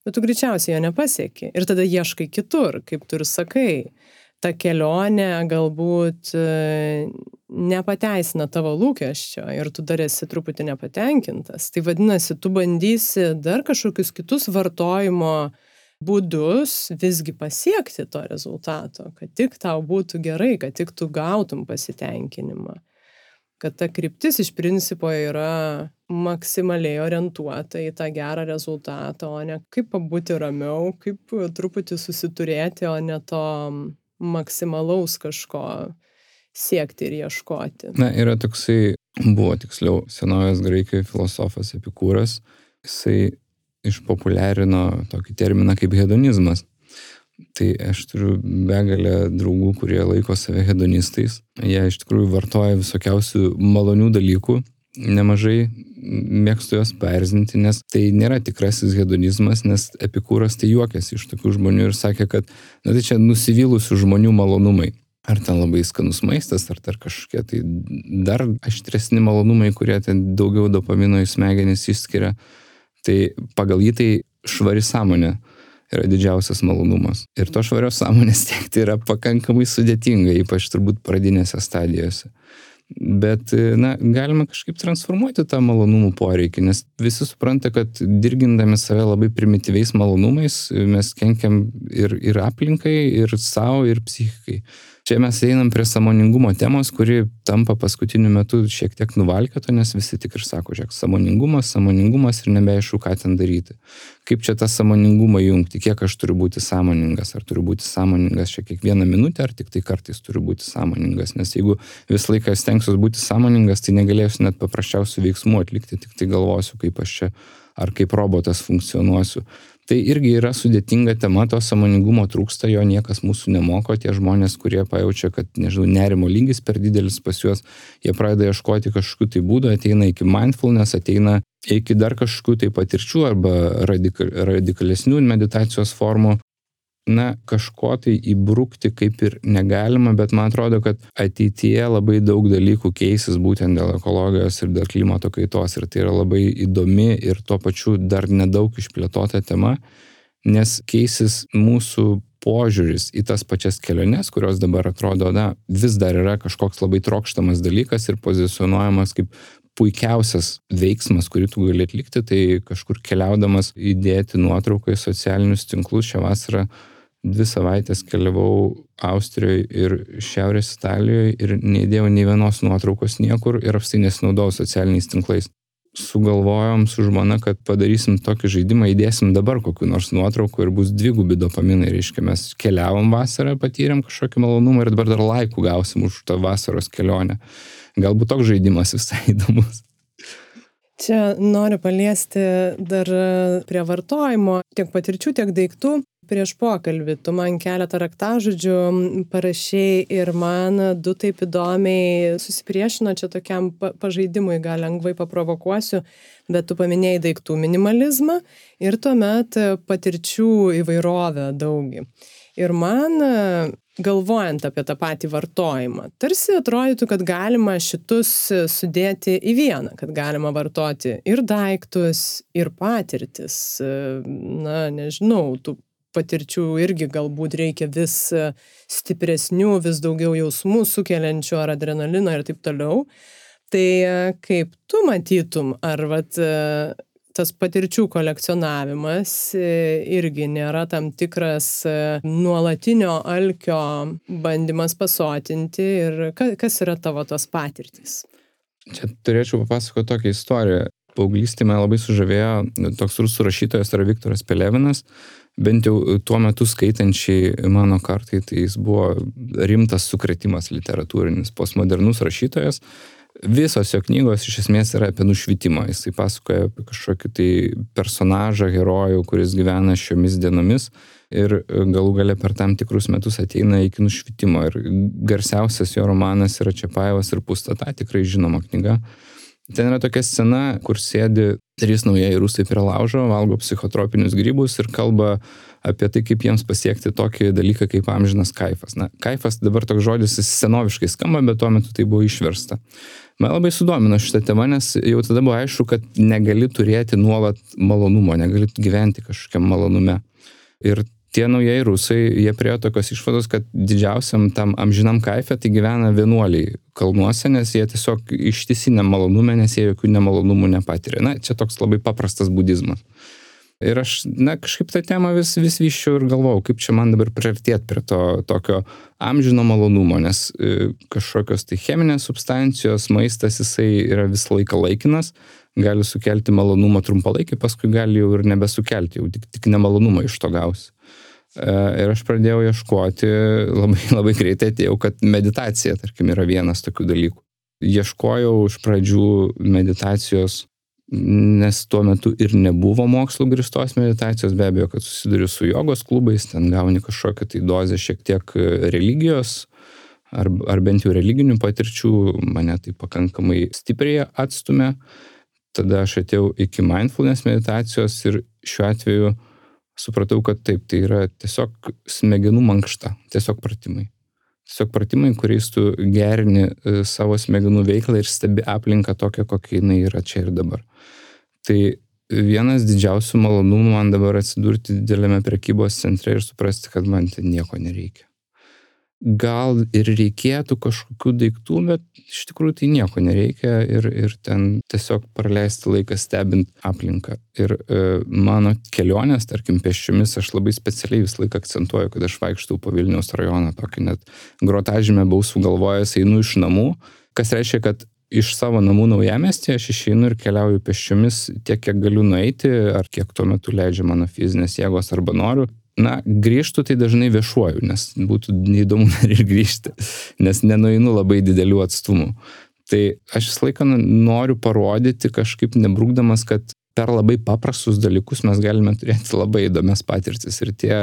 Bet tu greičiausiai jo nepasieki. Ir tada ieškai kitur, kaip tu ir sakai. Ta kelionė galbūt e, nepateisina tavo lūkesčio ir tu dar esi truputį nepatenkintas. Tai vadinasi, tu bandysi dar kažkokius kitus vartojimo būdus visgi pasiekti to rezultato, kad tik tau būtų gerai, kad tik tu gautum pasitenkinimą kad ta kryptis iš principo yra maksimaliai orientuota į tą gerą rezultatą, o ne kaip pabūti ramiau, kaip truputį susiturėti, o ne to maksimalaus kažko siekti ir ieškoti.
Na, yra toksai, buvo tiksliau, senovės graikai filosofas Epikūras, jisai išpopuliarino tokį terminą kaip hedonizmas. Tai aš turiu begalę draugų, kurie laiko save hedonistais. Jie iš tikrųjų vartoja visokiausių malonių dalykų, nemažai mėgstu juos perzinti, nes tai nėra tikrasis hedonizmas, nes epikūras tai juokėsi iš tokių žmonių ir sakė, kad na, tai čia nusivylusių žmonių malonumai. Ar ten labai skanus maistas, ar dar kažkokie tai dar aštresni malonumai, kurie ten daugiau dopamino į smegenis išskiria. Tai pagal jį tai švari sąmonė yra didžiausias malonumas. Ir to švarios sąmonės tiekti yra pakankamai sudėtinga, ypač turbūt pradinėse stadijose. Bet, na, galima kažkaip transformuoti tą malonumų poreikį, nes visi supranta, kad dirgindami save labai primityviais malonumais mes kenkiam ir, ir aplinkai, ir savo, ir psichikai. Čia mes einam prie samoningumo temos, kuri tampa paskutiniu metu šiek tiek nuvalkėto, nes visi tik ir sako, žiūrėk, samoningumas, samoningumas ir nebeaišku, ką ten daryti. Kaip čia tą samoningumą jungti, kiek aš turiu būti sąmoningas, ar turiu būti sąmoningas čia kiekvieną minutę, ar tik tai kartais turiu būti sąmoningas, nes jeigu visą laiką stengsiuosi būti sąmoningas, tai negalėsiu net paprasčiausių veiksmų atlikti, tik tai galvosiu, kaip aš čia ar kaip robotas funkcionuosiu. Tai irgi yra sudėtinga tema, to samoningumo trūksta, jo niekas mūsų nemoko, tie žmonės, kurie pajaučia, kad, nežinau, nerimo lygis per didelis pas juos, jie pradeda ieškoti kažkokių tai būdų, ateina iki mindfulness, ateina iki dar kažkokių tai patirčių arba radikal, radikalesnių meditacijos formų, na, kažko tai įbrukti kaip ir negalima, bet man atrodo, kad ateityje labai daug dalykų keisis būtent dėl ekologijos ir dėl klimato kaitos. Ir tai yra labai įdomi ir tuo pačiu dar nedaug išplėtota tema, nes keisis mūsų požiūris į tas pačias keliones, kurios dabar atrodo, na, vis dar yra kažkoks labai trokštamas dalykas ir pozicionuojamas kaip puikiausias veiksmas, kurį tu gali atlikti, tai kažkur keliaudamas įdėti nuotrauką į socialinius tinklus šią vasarą dvi savaitės keliavau Austrijoje ir Šiaurės Italijoje ir neįdėjau nei vienos nuotraukos niekur ir apstai nesinaudojau socialiniais tinklais. Sugalvojom su žmona, kad padarysim tokį žaidimą, įdėsim dabar kokiu nors nuotrauku ir bus dvigubi dopaminai. Reiškia, mes keliavom vasarą, patyrėm kažkokį malonumą ir dabar dar laikų gausim už tą vasaros kelionę. Galbūt toks žaidimas visai įdomus.
Čia noriu paliesti dar prie vartojimo tiek patirčių, tiek daiktų prieš pokalbį tu man keletą raktažodžių parašei ir man du taip įdomiai susipriešino čia tokiam pažaidimui, gal lengvai paprovokuosiu, bet tu paminėjai daiktų minimalizmą ir tuomet patirčių įvairovę daugį. Ir man, galvojant apie tą patį vartojimą, tarsi atrodytų, kad galima šitus sudėti į vieną, kad galima vartoti ir daiktus, ir patirtis. Na, nežinau, tų patirčių irgi galbūt reikia vis e, stipresnių, vis daugiau jausmų sukeliančių ar adrenalino ir taip toliau. Tai e, kaip tu matytum, ar vat, e, tas patirčių kolekcionavimas irgi nėra tam tikras nuolatinio alkio bandymas pasotinti ir kas yra tavo tos patirtys?
Čia turėčiau papasakoti tokią istoriją. Paauglystė mane labai sužavėjo toks rusų rašytojas yra Viktoras Pelevinas, bent jau tuo metu skaitančiai mano kartai, tai jis buvo rimtas sukretimas literatūrinis, postmodernus rašytojas. Visos jo knygos iš esmės yra apie nušvitimą. Jisai pasakoja apie kažkokį tai personažą, herojų, kuris gyvena šiomis dienomis ir galų gale per tam tikrus metus ateina iki nušvitimo. Ir garsiausias jo romanas yra Čiapajevas ir Pustata, tikrai žinoma knyga. Ten yra tokia scena, kur sėdi trys naujieji rusai prie laužo, valgo psichotropinius grybus ir kalba apie tai, kaip jiems pasiekti tokį dalyką kaip amžinas kaifas. Na, kaifas dabar toks žodis senoviškai skamba, bet tuo metu tai buvo išversta. Man labai sudomino šitą temą, nes jau tada buvo aišku, kad negali turėti nuolat malonumo, negali gyventi kažkokiam malonume. Ir tie naujieji rusai, jie priejo tokios išvados, kad didžiausiam tam amžinam kaifė tai gyvena vienuoliai kalnuose, nes jie tiesiog ištisinė malonume, nes jie jokių nemalonumų nepatiria. Na, čia toks labai paprastas budizmas. Ir aš, na, kažkaip tą temą vis, vis vyščiau ir galvojau, kaip čia man dabar priartėti prie to tokio amžino malonumo, nes e, kažkokios tai cheminės substancijos, maistas, jisai yra visą laiką laikinas, gali sukelti malonumą trumpalaikį, paskui gali jau ir nebesukelti, jau tik, tik nemalonumą iš to gausi. E, ir aš pradėjau ieškoti, labai, labai greitai atėjau, kad meditacija, tarkim, yra vienas tokių dalykų. Ieškojau iš pradžių meditacijos, nes tuo metu ir nebuvo mokslo gristos meditacijos, be abejo, kad susiduriu su jogos klubais, ten gauni kažkokią tai dozę šiek tiek religijos, ar, ar bent jau religinių patirčių, mane tai pakankamai stipriai atstumė. Tada aš atėjau iki mindfulness meditacijos ir šiuo atveju supratau, kad taip, tai yra tiesiog smegenų mankšta, tiesiog pratimai. Tiesiog pratimai, kuriais tu gerini e, savo smegenų veiklą ir stebi aplinką tokią, kokia jinai yra čia ir dabar. Tai vienas didžiausių malonumų man dabar atsidurti didelėme prekybos centre ir suprasti, kad man ten nieko nereikia. Gal ir reikėtų kažkokių daiktų, bet iš tikrųjų tai nieko nereikia ir, ir ten tiesiog praleisti laiką stebint aplinką. Ir e, mano kelionės, tarkim, pešiomis, aš labai specialiai visą laiką akcentuoju, kad aš vaikštau po Vilniaus rajoną, tokį net grotažymę buvau sugalvojęs, einu iš namų, kas reiškia, kad iš savo namų naujamestį aš išeinu ir keliauju pešiomis tiek, kiek galiu nueiti, ar kiek tuo metu leidžia mano fizinės jėgos arba noriu na, grįžtų tai dažnai viešuoju, nes būtų neįdomu dar ir grįžti, nes nenueinu labai didelių atstumų. Tai aš visą laiką noriu parodyti kažkaip nebrūkdamas, kad per labai paprastus dalykus mes galime turėti labai įdomias patirtis. Ir tie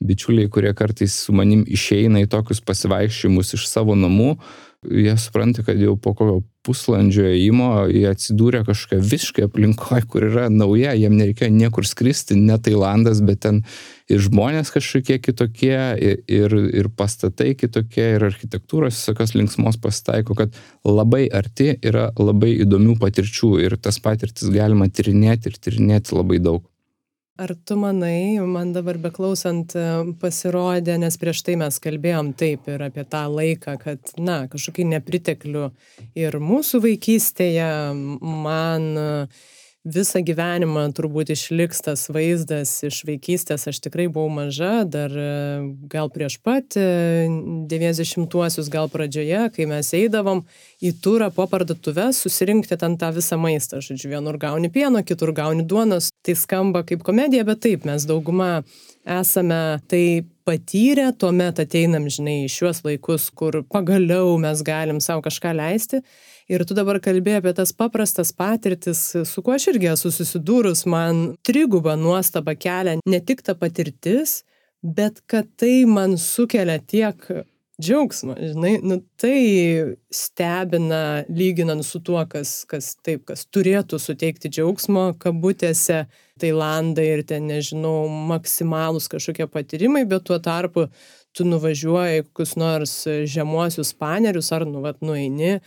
bičiuliai, kurie kartais su manim išeina į tokius pasivaikščiojimus iš savo namų, jie supranta, kad jau po kokio pusvalandžio įimo jie atsidūrė kažkokia visiškai aplinkoje, kur yra nauja, jiem nereikėjo niekur skristi, ne Tailandas, bet ten ir žmonės kažkokie kitokie, ir, ir pastatai kitokie, ir architektūros visokios linksmos pasitaiko, kad labai arti yra labai įdomių patirčių ir tas patirtis galima tyrinėti ir tyrinėti labai daug.
Ar tu manai, man dabar beklausant e, pasirodė, nes prieš tai mes kalbėjom taip ir apie tą laiką, kad, na, kažkokį nepriteklių ir mūsų vaikystėje man uh, visą gyvenimą turbūt išliks tas vaizdas iš vaikystės. Aš tikrai buvau maža, dar e, gal prieš pat 90-uosius, e, gal pradžioje, kai mes eidavom į turą po parduotuvę susirinkti ten tą visą maistą. Žodžiu, vienur gauni pieno, kitur gauni duonos. Tai skamba kaip komedija, bet taip, mes dauguma esame tai patyrę, tuomet ateinam, žinai, į šiuos laikus, kur pagaliau mes galim savo kažką leisti. Ir tu dabar kalbėjai apie tas paprastas patirtis, su kuo aš irgi esu susidūrus, man trigubą nuostabą kelia ne tik ta patirtis, bet kad tai man sukelia tiek džiaugsmą, žinai, nu tai stebina lyginant su tuo, kas, kas taip, kas turėtų suteikti džiaugsmo, kabutėse, Tailandai ir ten, nežinau, maksimalūs kažkokie patyrimai, bet tuo tarpu tu nuvažiuoji kokius nors žemuosius panerius ar, nu, vat, nueini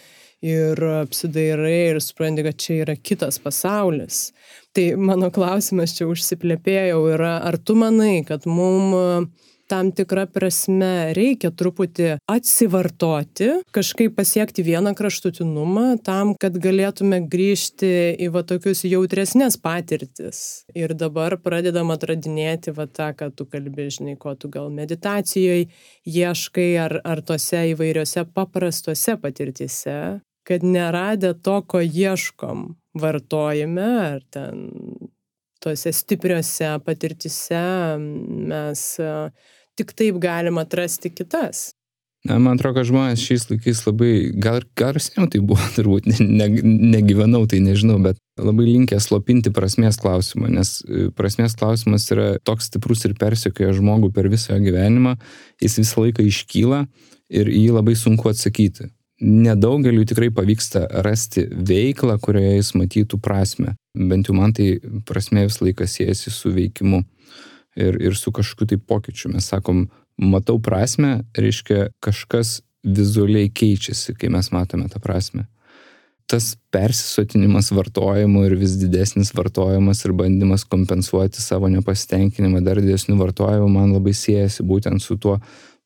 ir apsidairai ir supranti, kad čia yra kitas pasaulis. Tai mano klausimas čia užsiplėpėjau yra, ar tu manai, kad mum tam tikrą prasme reikia truputį atsivartoti, kažkaip pasiekti vieną kraštutinumą tam, kad galėtume grįžti į va tokius jautresnės patirtis. Ir dabar pradedam atradinėti va tą, ką tu kalbė, žinai, ko tu gal meditacijoje ieškai ar, ar tose įvairiose paprastose patirtise, kad neradę to, ko ieškom vartojime ar ten tose stipriose patirtise mes tik taip galim atrasti kitas.
Na, man atrodo, kad žmonės šiais laikais labai, gal, gal ir seniau tai buvo, turbūt ne, ne, negyvenau, tai nežinau, bet labai linkę slopinti prasmės klausimą, nes e, prasmės klausimas yra toks stiprus ir persekioja žmogų per visą gyvenimą, jis visą laiką iškyla ir jį labai sunku atsakyti nedaugeliu tikrai pavyksta rasti veiklą, kurioje jis matytų prasme. Bent jau man tai prasme visą laiką siejasi su veikimu ir, ir su kažkokiu tai pokyčiu. Mes sakom, matau prasme, reiškia kažkas vizualiai keičiasi, kai mes matome tą prasme. Tas persisotinimas vartojimu ir vis didesnis vartojimas ir bandymas kompensuoti savo nepasitenkinimą dar didesniu vartojimu man labai siejasi būtent su tuo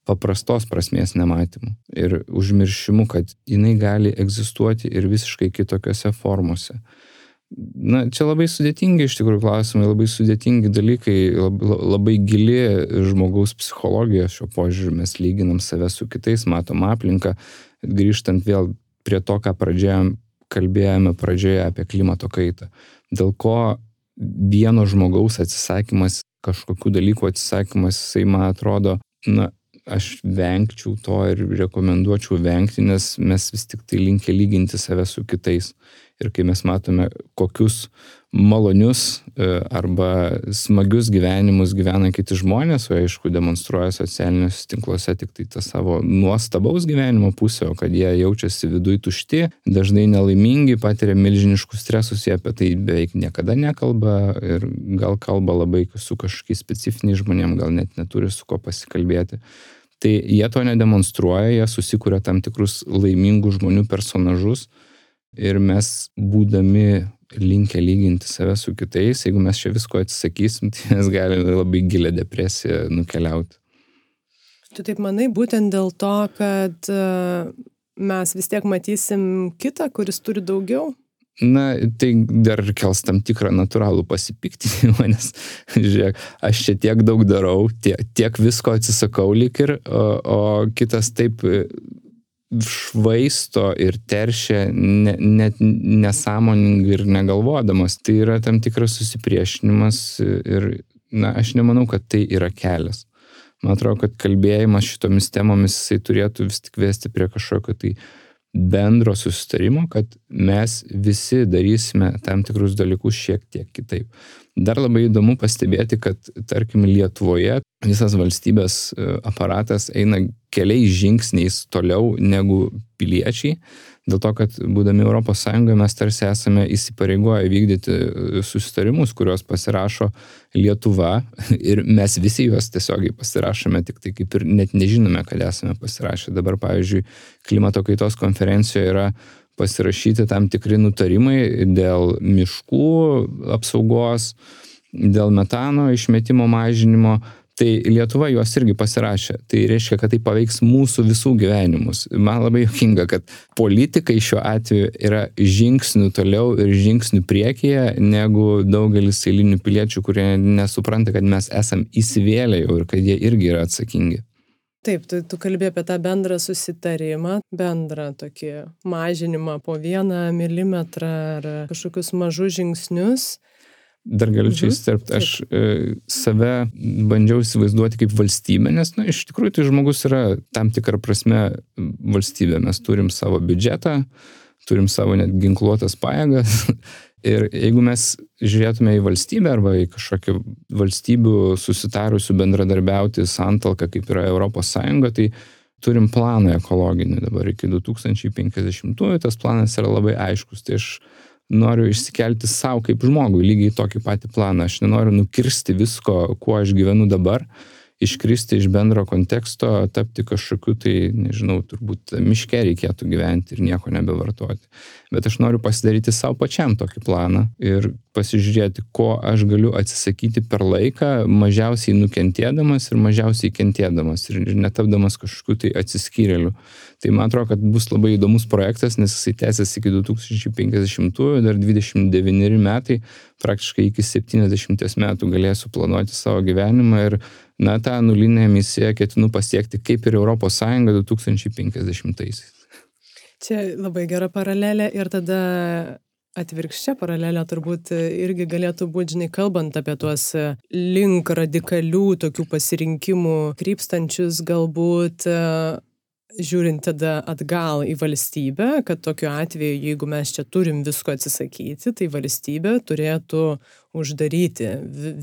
paprastos prasmės nematymu ir užmiršimu, kad jinai gali egzistuoti ir visiškai kitokiose formose. Na, čia labai sudėtingi iš tikrųjų klausimai, labai sudėtingi dalykai, labai, labai gili žmogaus psichologija šio požiūriu, mes lyginam save su kitais, matom aplinką, grįžtant vėl prie to, ką pradėjom, kalbėjome pradžioje apie klimato kaitą. Dėl ko vieno žmogaus atsisakymas, kažkokių dalykų atsisakymas, jisai man atrodo, na, aš vengčiau to ir rekomenduočiau vengti, nes mes vis tik tai linkę lyginti save su kitais. Ir kai mes matome, kokius malonius e, arba smagius gyvenimus gyvena kiti žmonės, o aišku demonstruoja socialiniuose tinkluose tik tai tą savo nuostabaus gyvenimo pusę, o kad jie jaučiasi viduje tušti, dažnai nelaimingi, patiria milžiniškus stresus, jie apie tai beveik niekada nekalba ir gal kalba labai su kažkokiais specifiniais žmonėm, gal net neturi su ko pasikalbėti. Tai jie to nedemonstruoja, jie susikuria tam tikrus laimingų žmonių personažus ir mes būdami linkę lyginti save su kitais, jeigu mes čia visko atsisakysim, tai mes galime labai gilę depresiją nukeliauti.
Tu taip manai būtent dėl to, kad e, mes vis tiek matysim kitą, kuris turi daugiau?
Na, tai dar kels tam tikrą natūralų pasipiktinimą, nes, žiūrėk, aš čia tiek daug darau, tiek, tiek visko atsisakau lik ir, o, o kitas taip švaisto ir teršia ne, net nesąmoningai ir negalvodamas. Tai yra tam tikras susipriešinimas ir, na, aš nemanau, kad tai yra kelias. Man atrodo, kad kalbėjimas šitomis temomis jisai turėtų vis tik vesti prie kažkokio tai bendro susitarimo, kad mes visi darysime tam tikrus dalykus šiek tiek kitaip. Dar labai įdomu pastebėti, kad tarkim Lietuvoje visas valstybės e, aparatas eina keliais žingsniais toliau negu piliečiai Dėl to, kad būdami ES mes tarsi esame įsipareigoję vykdyti e, susitarimus, kuriuos pasirašo Lietuva ir mes visi juos tiesiogiai pasirašome, tik tai kaip ir net nežinome, kad esame pasirašę. Dabar, pavyzdžiui, klimato kaitos konferencijoje yra pasirašyti tam tikri nutarimai dėl miškų apsaugos, dėl metano išmetimo mažinimo Tai Lietuva juos irgi pasirašė. Tai reiškia, kad tai paveiks mūsų visų gyvenimus. Man labai jokinga, kad politikai šiuo atveju yra žingsnių toliau ir žingsnių priekyje negu daugelis eilinių piliečių, kurie nesupranta, kad mes esam įsivėlę jau ir kad jie irgi yra atsakingi.
Taip, tu, tu kalbė apie tą bendrą susitarimą, bendrą tokį mažinimą po vieną milimetrą ar kažkokius mažus žingsnius
Dar galiu čia mhm. įsterpti, aš e, save bandžiau įsivaizduoti kaip valstybę, nes, na, iš tikrųjų tai žmogus yra tam tikrą prasme valstybė. Mes turim savo biudžetą, turim savo net ginkluotas pajėgas. Ir jeigu mes žiūrėtume į valstybę arba į kažkokią valstybių susitarusių bendradarbiauti santalką, kaip yra Sąjunga, tai turim planą ekologinį dabar iki 2050-ųjų, tas planas yra labai aiškus. Tai aš noriu išsikelti savo kaip žmogui lygiai tokį patį planą. Aš nenoriu nukirsti visko, kuo aš gyvenu dabar, iškristi iš bendro konteksto, tapti kažkokiu tai, nežinau, turbūt miške reikėtų gyventi ir nieko nebevartoti. Bet aš noriu pasidaryti savo pačiam tokį planą ir pasižiūrėti, ko aš galiu atsisakyti per laiką, mažiausiai nukentėdamas ir mažiausiai kentėdamas ir netapdamas kažkokiu tai atsiskyrėliu. Tai man atrodo, kad bus labai įdomus projektas, nes jisai tęsiasi iki 2050-ųjų, dar 29 metai, praktiškai iki 70 metų galėsiu planuoti savo gyvenimą ir, na, tą nulinę misiją ketinu pasiekti kaip ir ES 2050-aisiais.
Čia labai gera paralelė ir tada atvirkščia paralelė turbūt irgi galėtų būti, žinai, kalbant apie tuos link radikalių tokių pasirinkimų krypstančius galbūt žiūrint tada atgal į valstybę, kad tokiu atveju, jeigu mes čia turim visko atsisakyti, tai valstybė turėtų uždaryti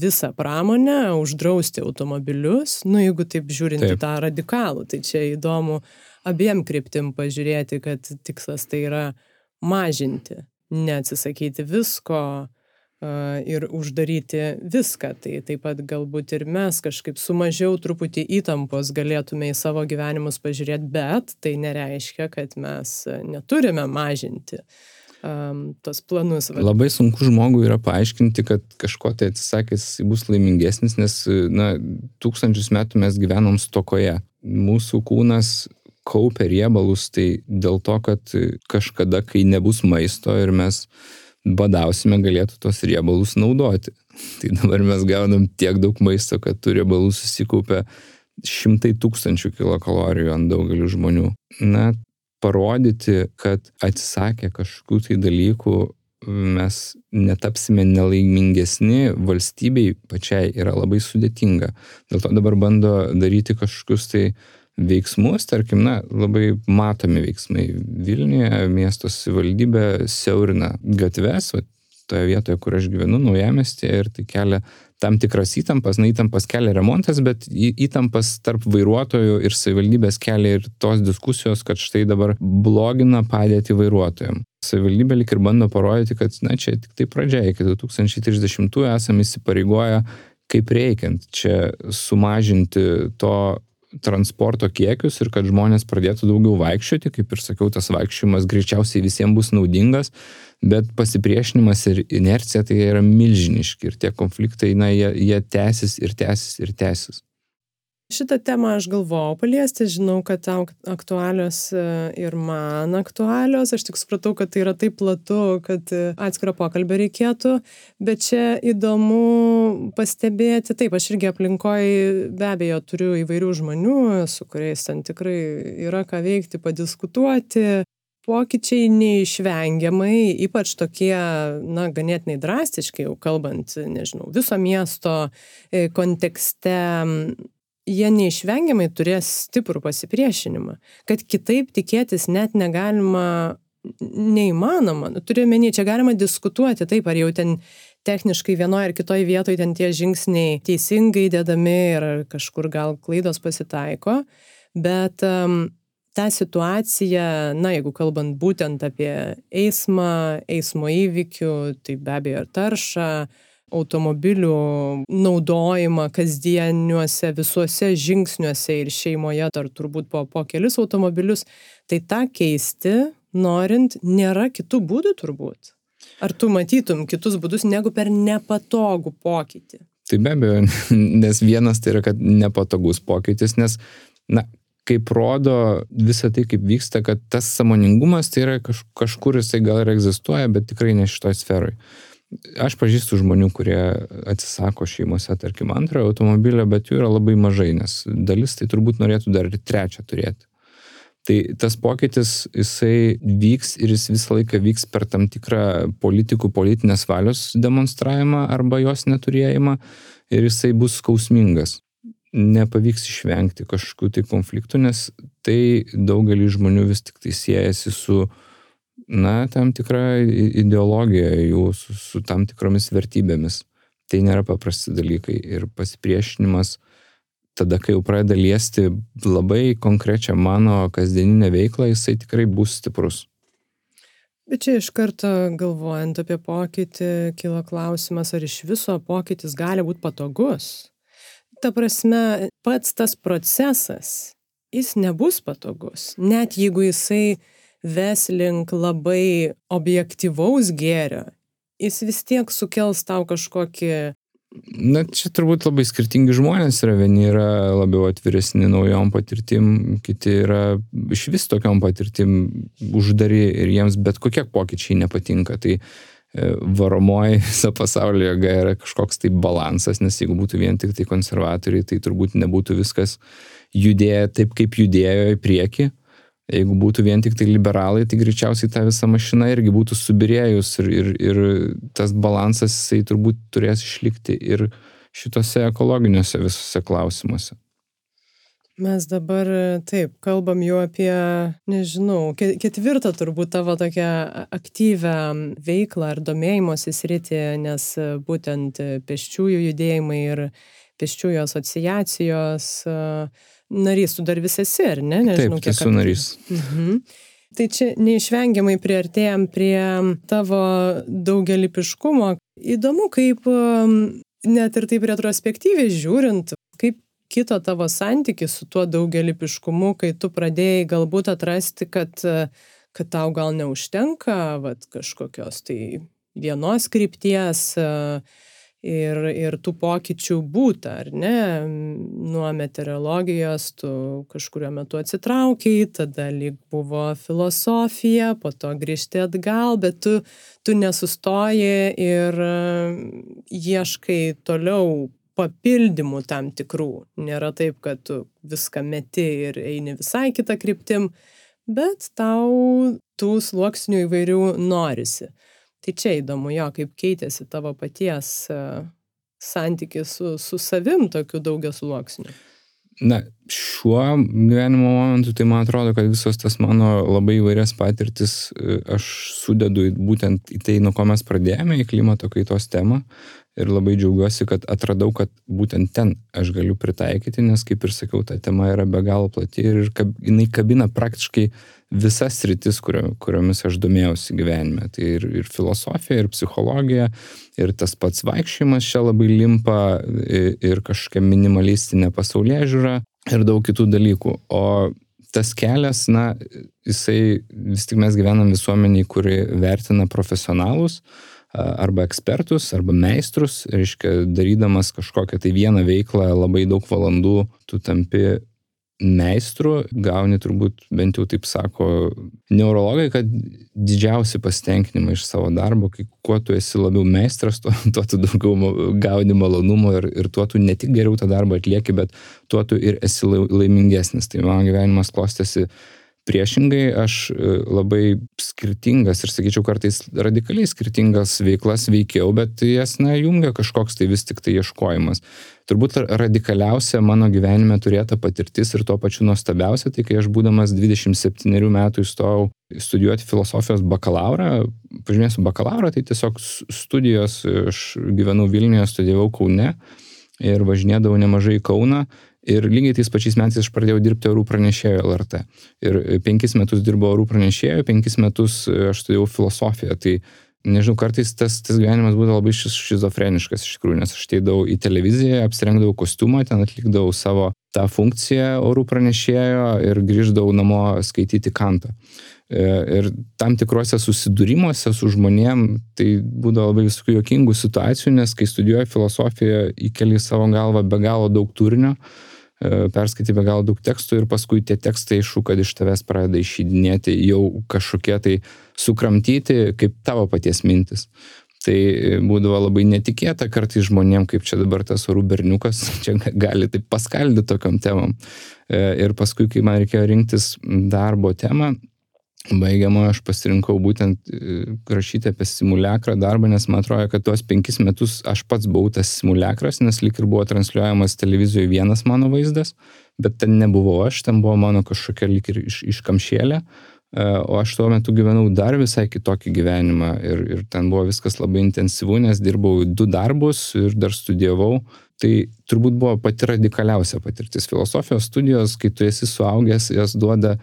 visą pramonę, uždrausti automobilius, nu jeigu taip žiūrint taip. tą radikalų, tai čia įdomu abiem kryptim pažiūrėti, kad tikslas tai yra mažinti, neatsisakyti visko, ir uždaryti viską. Tai taip pat galbūt ir mes kažkaip su mažiau truputį įtampos galėtume į savo gyvenimus pažiūrėti, bet tai nereiškia, kad mes neturime mažinti um, tos planus.
Labai sunku žmogui yra paaiškinti, kad kažko tai atsisakęs bus laimingesnis, nes, na, tūkstančius metų mes gyvenom stokoje. Mūsų kūnas kaupia riebalus, tai dėl to, kad kažkada, kai nebus maisto ir mes badausime, galėtų tos riebalus naudoti. Tai dabar mes gaunam tiek daug maisto, kad tų riebalų susikaupia šimtai tūkstančių kilokalorijų ant daugelių žmonių. Na, parodyti, kad atsisakę kažkokių tai dalykų mes netapsime nelaimingesni valstybei pačiai yra labai sudėtinga. Dėl to dabar bando daryti kažkokius tai veiksmus, tarkim, na, labai matomi veiksmai. Vilniuje miesto savivaldybė siaurina gatves, va, toje vietoje, kur aš gyvenu, naujamestėje, ir tai kelia tam tikras įtampas, na įtampas kelia remontas, bet įtampas tarp vairuotojų ir savivaldybės kelia ir tos diskusijos, kad štai dabar blogina padėti vairuotojams. Savivaldybė lik ir bando parodyti, kad, na, čia tik tai pradžia, iki 2030-ųjų esame įsipareigoję kaip reikiant čia sumažinti to transporto kiekius ir kad žmonės pradėtų daugiau vaikščioti, kaip ir sakiau, tas vaikščiojimas greičiausiai visiems bus naudingas, bet pasipriešinimas ir inercija tai yra milžiniški ir tie konfliktai, na, jie, jie tęsis ir tęsis ir tęsis.
Šitą temą aš galvojau paliesti, žinau, kad tau aktualios e, ir man aktualios, aš tik supratau, kad tai yra taip platu, kad e, atskiro pokalbio reikėtų, bet čia įdomu pastebėti, taip, aš irgi aplinkoje be abejo turiu įvairių žmonių, su kuriais ten tikrai yra ką veikti, padiskutuoti, pokyčiai neišvengiamai, ypač tokie, na, ganėtinai drastiškai, jau kalbant, nežinau, viso miesto e, kontekste, jie neišvengiamai turės stiprų pasipriešinimą, kad kitaip tikėtis net negalima, neįmanoma. Nu, turiu menį, čia galima diskutuoti, taip, ar jau ten techniškai vienoje ar kitoje vietoje ten tie žingsniai teisingai dedami ir kažkur gal klaidos pasitaiko, bet um, tą situaciją, na, jeigu kalbant būtent apie eismą, eismo įvykių, tai be abejo ir taršą, automobilių naudojimą kasdieniuose visuose žingsniuose ir šeimoje dar turbūt po, po kelis automobilius, tai tą keisti, norint, nėra kitų būdų turbūt. Ar tu matytum kitus būdus negu per nepatogų pokytį?
Tai be abejo, nes vienas tai yra, kad nepatogus pokytis, nes, na, kaip rodo visą tai, kaip vyksta, kad tas samoningumas tai yra kaž, kažkur jisai gal ir egzistuoja, bet tikrai ne šitoj sferoj. Aš pažįstu žmonių, kurie atsisako šeimose, tarkim, antrojo automobilio, bet jų yra labai mažai, nes dalis tai turbūt norėtų dar ir trečią turėti. Tai tas pokytis, jisai vyks ir jis visą laiką vyks per tam tikrą politikų politinės valios demonstravimą arba jos neturėjimą ir jisai bus skausmingas nepavyks išvengti kažkokių tai konfliktų, nes tai daugelį žmonių vis tik tai siejasi su, na, tam tikra ideologija jų, su, su tam tikromis vertybėmis. Tai nėra paprasti dalykai ir pasipriešinimas tada, kai jau pradeda liesti labai konkrečią mano kasdieninę veiklą, jisai tikrai bus stiprus.
Bet čia iš karto galvojant apie pokytį, kilo klausimas, ar iš viso pokytis gali būti patogus ta prasme, pats tas procesas, jis nebus patogus. Net jeigu jisai ves link labai objektivaus gėrio, jis vis tiek sukels tau kažkokį
Na, čia turbūt labai skirtingi žmonės yra. Vieni yra labiau atviresni naujom patirtim, kiti yra iš vis tokiom patirtim uždari ir jiems bet kokie pokyčiai nepatinka. Tai E, varomoji viso pasaulio jėga yra kažkoks tai balansas, nes jeigu būtų vien tik tai konservatoriai, tai turbūt nebūtų viskas judėję taip, kaip judėjo į priekį. Jeigu būtų vien tik tai liberalai, tai greičiausiai ta visa mašina irgi būtų subirėjus ir, ir, ir tas balansas jisai turbūt turės išlikti ir šitose ekologiniuose visose klausimuose.
Mes dabar taip kalbam jau apie, nežinau, ketvirtą turbūt tavo tokią aktyvę veiklą ar domėjimosi sritį, nes būtent peščiųjų judėjimai ir peščiųjų asociacijos narys, tu dar vis esi, ar ne?
Nežinau, taip, esu narys. Mhm.
Tai čia neišvengiamai priartėjom prie tavo daugelipiškumo. Įdomu, kaip net ir taip retrospektyviai žiūrint, kaip kito tavo santykis su tuo daugelipiškumu, kai tu pradėjai galbūt atrasti, kad, kad tau gal neužtenka vat, kažkokios tai vienos krypties ir, ir tų pokyčių būta, ar ne? Nuo meteorologijos tu kažkurio metu atsitraukiai, tada lyg buvo filosofija, po to grįžti atgal, bet tu, tu nesustoji ir ieškai toliau papildymų tam tikrų. Nėra taip, kad tu viską meti ir eini visai kitą kryptim, bet tau tų sluoksnių įvairių norisi. Tai čia įdomu jo, kaip keitėsi tavo paties e, santykis su, su savim tokiu daugias sluoksniu.
Na, šiuo gyvenimo momentu tai man atrodo, kad visos tas mano labai įvairias patirtis e, aš sudedu būtent į tai, nuo ko mes pradėjome, į klimato kaitos temą ir labai džiaugiuosi, kad atradau, kad būtent ten aš galiu pritaikyti, nes kaip ir sakiau, ta tema yra be galo plati ir kab, jinai kabina praktiškai visas rytis, kurio, kuriomis aš domėjausi gyvenime. Tai ir, ir filosofija, ir psichologija, ir tas pats vaikščiojimas čia labai limpa, ir, ir kažkokia minimalistinė pasaulyje žiūra, ir daug kitų dalykų. O tas kelias, na, jisai vis tik mes gyvenam visuomeniai, kuri vertina profesionalus, arba ekspertus, arba meistrus, reiškia, darydamas kažkokią tai vieną veiklą labai daug valandų, tu tampi meistrų, gauni turbūt, bent jau taip sako neurologai, kad didžiausi pasitenkinimai iš savo darbo, kai kuo tu esi labiau meistras, tuo, tuo tu daugiau gauni malonumo ir, ir tuo tu ne tik geriau tą darbą atlieki, bet tuo tu ir esi laimingesnis. Tai mano gyvenimas klostėsi Priešingai, aš e, labai skirtingas ir sakyčiau kartais radikaliai skirtingas veiklas veikiau, bet jas, na, jungia kažkoks tai vis tik tai ieškojimas. Turbūt radikaliausia mano gyvenime turėta patirtis ir tuo pačiu nuostabiausia, tai kai aš būdamas 27 metų įstojau studijuoti filosofijos bakalaurą, pažymėsiu bakalaurą, tai tiesiog studijos, aš gyvenau Vilniuje, studijavau Kaune ir važinėdavau nemažai į Kauną Ir lygiai tais pačiais metais aš pradėjau dirbti orų pranešėjo LRT. Ir penkis metus dirbau orų pranešėjo, penkis metus aš studijau filosofiją. Tai nežinau, kartais tas, tas gyvenimas būdavo labai šizofreniškas iš tikrųjų, nes aš teidavau į televiziją, apsirengdavau kostiumą, ten atlikdavau savo tą funkciją orų pranešėjo ir grįždavau namo skaityti kantą. E, ir tam tikrose susidūrimuose su žmonėm tai būdavo labai visokių jokingų situacijų, nes kai studijuoji filosofiją, įkeli savo galvą be galo daug turinio, E, perskaitai be galo daug tekstų ir paskui tie tekstai išu, kad iš tavęs pradeda išydinėti jau kažkokie tai sukramtyti kaip tavo paties mintis. Tai būdavo labai netikėta kartais žmonėm, kaip čia dabar tas orų berniukas, čia gali taip paskaldyti tokiam temam. E, ir paskui, kai man reikėjo rinktis darbo temą, baigiamojo aš pasirinkau būtent e, rašyti apie simuliakrą darbą, nes man atrodo, kad tuos penkis metus aš pats buvau tas simuliakras, nes lik ir buvo transliuojamas televizijoje vienas mano vaizdas, bet ten nebuvau aš, ten buvo mano kažkokia lik ir iš, iškamšėlė, e, o aš tuo metu gyvenau dar visai kitokį gyvenimą ir, ir ten buvo viskas labai intensyvu, nes dirbau du darbus ir dar studijavau. Tai turbūt buvo pati radikaliausia patirtis. Filosofijos studijos, kai tu esi suaugęs, jas duoda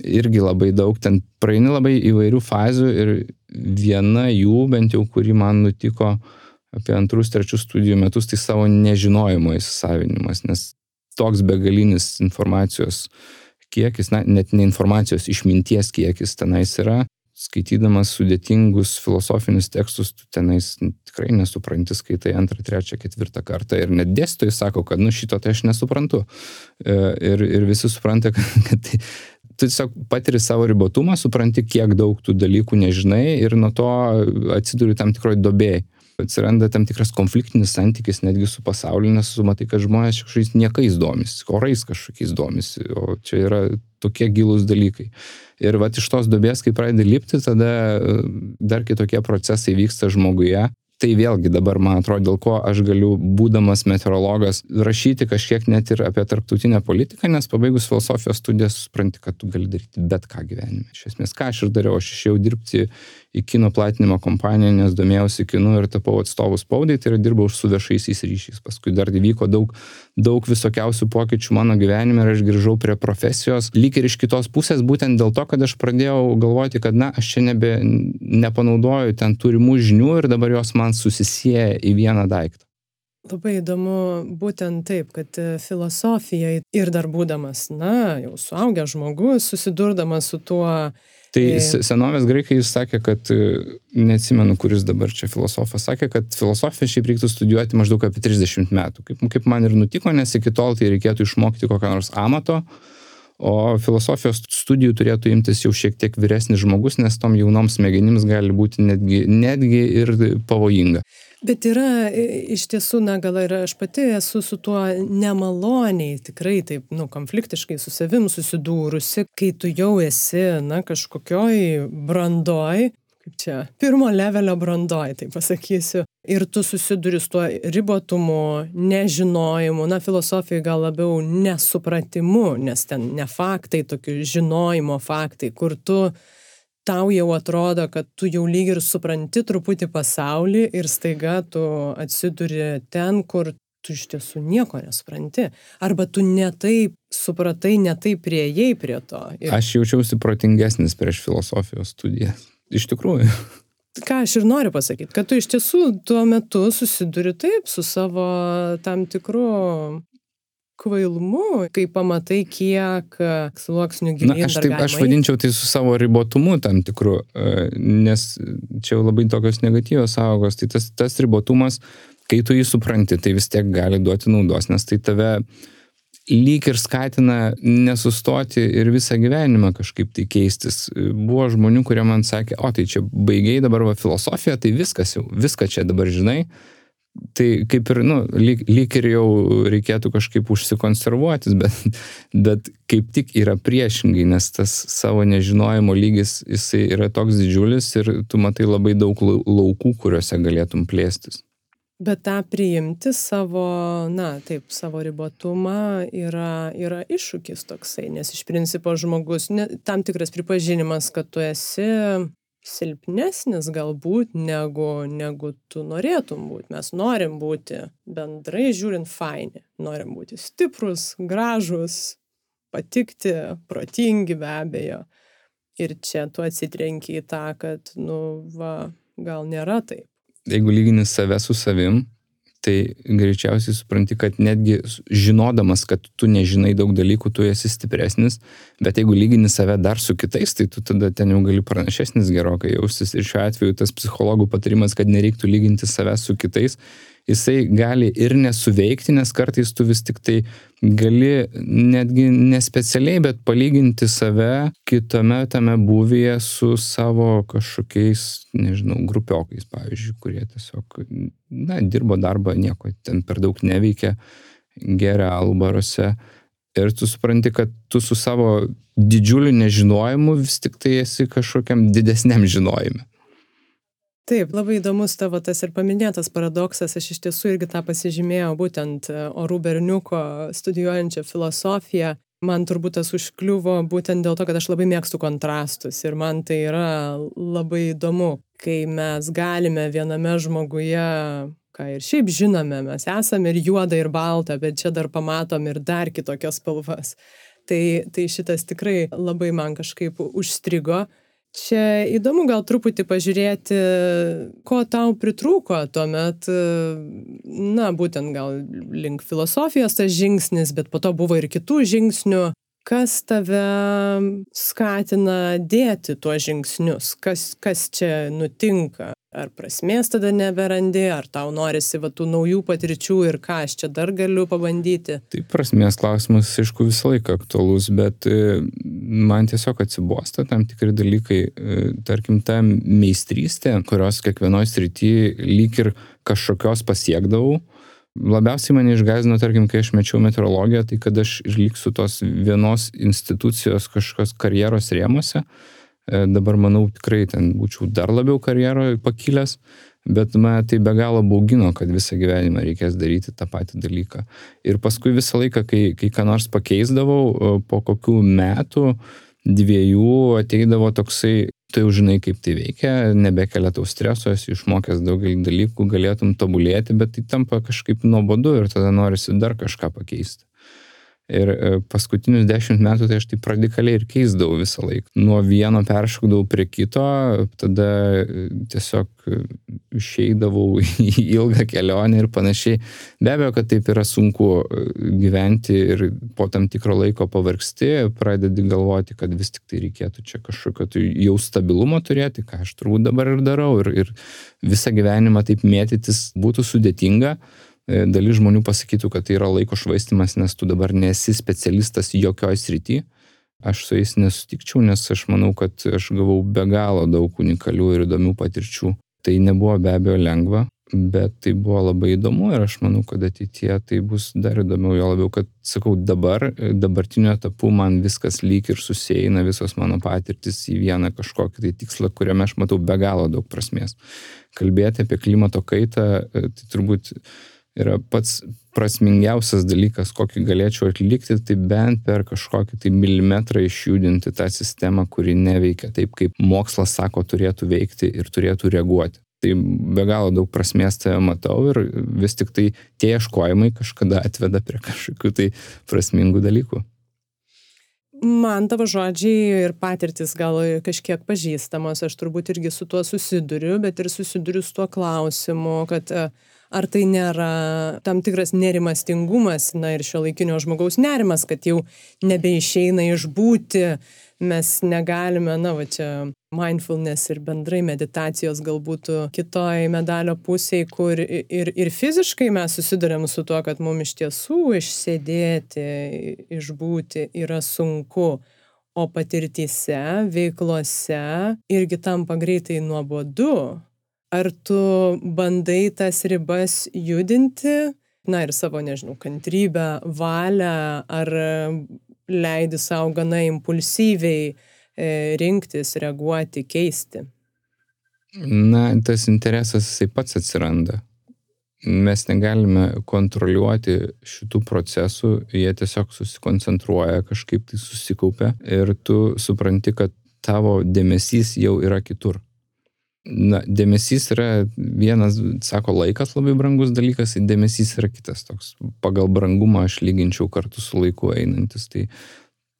irgi labai daug, ten praeini labai įvairių fazių ir viena jų, bent jau kuri man nutiko apie antrus, trečius studijų metus, tai savo nežinojimo įsisavinimas, nes toks begalinis informacijos kiekis, na, net ne informacijos, išminties kiekis tenais yra. Skaitydamas sudėtingus filosofinius tekstus, tu tenais tikrai nesupranti, skaitai antrą, trečią, ketvirtą kartą ir net dėstytojai sako, kad nu šito tai aš nesuprantu. E, ir, ir visi supranta, kad, kad tai, tu tiesiog patiri savo ribotumą, supranti, kiek daug tų dalykų nežinai ir nuo to atsiduri tam tikroji dobėjai. Atsiranda tam tikras konfliktinis santykis netgi su pasauliu, nes matai, kad žmonės kažkokiais niekais domisi, orais kažkokiais domisi, o čia yra tokie gilūs dalykai. Ir va iš tos dobės, kai pradedi lipti, tada dar kitokie procesai vyksta žmoguje, tai vėlgi dabar man atrodo, dėl ko aš galiu, būdamas meteorologas, rašyti kažkiek net ir apie tarptautinę politiką, nes pabaigus filosofijos studijas supranti, kad tu gali daryti bet ką gyvenime. Iš esmės, ką aš ir dariau, aš išėjau dirbti į kino platinimo kompaniją, nes domėjausi kinu ir tapau atstovų spaudai, tai yra dirbau su viešaisiais ryšiais. Paskui dar įvyko daug, daug visokiausių pokyčių mano gyvenime ir aš grįžau prie profesijos, lyg ir iš kitos pusės, būtent dėl to, kad aš pradėjau galvoti, kad, na, aš čia nebe, nepanaudoju ten turimų žinių ir dabar jos man susisieja į vieną daiktą.
Labai įdomu būtent taip, kad filosofija ir dar būdamas, na, jau suaugęs žmogus, susidurdamas su tuo
Tai senovės graikai jis sakė, kad, e, neatsimenu, kuris dabar čia filosofas, sakė, kad filosofiją šiaip reiktų studijuoti maždaug apie 30 metų. Kaip, kaip man ir nutiko, nes iki tol tai reikėtų išmokti kokią nors amato, o filosofijos studijų turėtų imtis jau šiek tiek vyresnis žmogus, nes tom jaunoms smegenims gali būti netgi, netgi ir pavojinga.
Bet yra iš tiesų, na gal ir aš pati esu su tuo nemaloniai, tikrai taip, nu, konfliktiškai su savim susidūrusi, kai tu jau esi, na, kažkokioj brandoj, kaip čia, pirmo levelio brandoj, tai pasakysiu. Ir tu susiduri su tuo ribotumu, nežinojimu, na, filosofijai gal labiau nesupratimu, nes ten ne faktai, tokių žinojimo faktai, kur tu tau jau atrodo, kad tu jau lyg ir supranti truputį pasaulį ir staiga tu atsiduri ten, kur tu iš tiesų nieko nesupranti. Arba tu netaip supratai, netaip prieėjai prie to.
Ir... Aš jaučiausi protingesnis prieš filosofijos studijas. Iš tikrųjų.
Ką aš ir noriu pasakyti, kad tu iš tiesų tuo metu susiduri taip su savo tam tikru kvailumu, kai pamatai, kiek sluoksnių gyvena.
Na, aš, taip, aš vadinčiau tai su savo ribotumu tam tikru, e, nes čia jau labai tokios negatyvios savogos, tai tas, tas ribotumas, kai tu jį supranti, tai vis tiek gali duoti naudos, nes tai tave lyg ir skatina nesustoti ir visą gyvenimą kažkaip tai keistis. Buvo žmonių, kurie man sakė, o tai čia baigiai dabar va filosofiją, tai viskas jau, viską čia dabar žinai. Tai kaip ir, nu, lyg, lyg ir jau reikėtų kažkaip užsikonservuotis, bet, bet kaip tik yra priešingai, nes tas savo nežinojimo lygis, jisai yra toks didžiulis ir tu matai labai daug laukų, kuriuose galėtum plėstis.
Bet tą priimti savo, na, taip, savo ribotumą yra, yra iššūkis toksai, nes iš principo žmogus, ne, tam tikras pripažinimas, kad tu esi silpnesnis galbūt negu, negu tu norėtum būti. Mes norim būti bendrai žiūrint faini, norim būti stiprus, gražus, patikti, protingi be abejo. Ir čia tu atsitrenki į tą, kad, nu, va, gal nėra taip
jeigu lygini save su savim, tai greičiausiai supranti, kad netgi žinodamas, kad tu nežinai daug dalykų, tu esi stipresnis, bet jeigu lygini save dar su kitais, tai tu tada ten jau gali pranašesnis gerokai jaustis. Ir šiuo atveju tas psichologų patarimas, kad nereiktų lyginti save su kitais, jisai gali ir nesuveikti, nes kartais tu vis tik tai gali netgi nespecialiai, bet palyginti save kitame tame būvyje su savo kažkokiais, nežinau, grupiokais, pavyzdžiui, kurie tiesiog, na, dirbo darbą, nieko ten per daug neveikia, geria albaruose. Ir tu supranti, kad tu su savo didžiuliu nežinojimu vis tik tai esi kažkokiam didesniam žinojime.
Taip, labai įdomus tavo tas ir paminėtas paradoksas, aš iš tiesų irgi tą pasižymėjau, būtent e, orų berniuko studijuojančią filosofiją. Man turbūt tas užkliuvo būtent dėl to, kad aš labai mėgstu kontrastus ir man tai yra labai įdomu, kai mes galime viename žmoguje ką ir šiaip žinome, mes esame ir juoda, ir balta, bet čia dar pamatom ir dar kitokias spalvas. Tai, tai šitas tikrai labai man kažkaip užstrigo Čia įdomu gal truputį pažiūrėti, ko tau pritrūko tuomet, na, būtent gal link filosofijos tas žingsnis, bet po to buvo ir kitų žingsnių. Kas tave skatina dėti tuos žingsnius? Kas, kas čia nutinka? ar prasmės tada neberandi, ar tau norisi va tų naujų patirčių ir ką aš čia dar galiu pabandyti?
Tai prasmės klausimas, aišku, visą laiką aktualus, bet e, man tiesiog atsibosta tam tikri dalykai, e, tarkim, ta meistrystė, kurios kiekvienoje srityje lyg ir kažkokios pasiekdavau. Labiausiai mane išgazino, tarkim, kai aš mečiau meteorologiją, tai kad aš liksiu tos vienos institucijos kažkokios karjeros rėmose E, dabar manau tikrai ten būčiau dar labiau karjeroje pakilęs, bet mane tai be galo baugino, kad visą gyvenimą reikės daryti tą patį dalyką. Ir paskui visą laiką, kai, kai ką nors pakeisdavau, e, po kokių metų, dviejų ateidavo toksai, tai jau žinai, kaip tai veikia, nebekelia tau streso, esi išmokęs daugelį dalykų, galėtum tobulėti, bet tai tampa kažkaip nuobodu ir tada norisi dar kažką pakeisti. Ir e, paskutinius dešimt metų tai aš taip radikaliai ir keisdavau visą laiką. Nuo vieno peršokdavau prie kito, tada e, tiesiog e, išeidavau į ilgą kelionę ir panašiai. Be abejo, kad taip yra sunku gyventi ir po tam tikro laiko pavargsti, pradedi galvoti, kad vis tik tai reikėtų čia kažkokio tai jau stabilumo turėti, ką aš turbūt dabar ir darau. Ir, ir visą gyvenimą taip mėtytis būtų sudėtinga. E, dalis žmonių pasakytų, kad tai yra laiko švaistimas, nes tu dabar nesi specialistas jokioj srity. Aš su jais nesutikčiau, nes aš manau, kad aš gavau be galo daug unikalių ir įdomių patirčių. Tai nebuvo be abejo lengva, bet tai buvo labai įdomu ir aš manau, kad ateitie tai bus dar įdomiau, jo labiau, kad, sakau, dabar, dabartiniu etapu man viskas lyg ir susieina, visos mano patirtis į vieną kažkokį tai tikslą, kuriame aš matau be galo daug prasmės. Kalbėti apie klimato kaitą, tai turbūt yra pats prasmingiausias dalykas, kokį galėčiau atlikti, tai bent per kažkokį tai milimetrą išjudinti tą sistemą, kuri neveikia taip, kaip mokslas sako turėtų veikti ir turėtų reaguoti. Tai be galo daug prasmės tave matau ir vis tik tai tie ieškojimai kažkada atveda prie kažkokių tai prasmingų dalykų.
Man tavo žodžiai ir patirtis gal kažkiek pažįstamos, aš turbūt irgi su tuo susiduriu, bet ir susiduriu su tuo klausimu, kad uh, Ar tai nėra tam tikras nerimastingumas, na ir šio laikinio žmogaus nerimas, kad jau nebeišeina išbūti, mes negalime, na va čia mindfulness ir bendrai meditacijos galbūt kitoj medalio pusėje, kur ir, ir fiziškai mes susidurėm su tuo, kad mums iš tiesų išsėdėti, išbūti yra sunku o patirtyse, veiklose irgi tampa greitai nuobodu. Ar tu bandai tas ribas judinti, na ir savo, nežinau, kantrybę, valią, ar leidi savo gana impulsyviai e, rinktis, reaguoti, keisti?
Na, tas interesas jisai pats atsiranda mes negalime kontroliuoti šitų procesų, jie tiesiog susikoncentruoja, kažkaip tai susikaupia ir tu supranti, kad tavo dėmesys jau yra kitur. Na, dėmesys yra vienas, sako, laikas labai brangus dalykas, dėmesys yra kitas toks. Pagal brangumą aš lyginčiau kartu su laiku einantis. Tai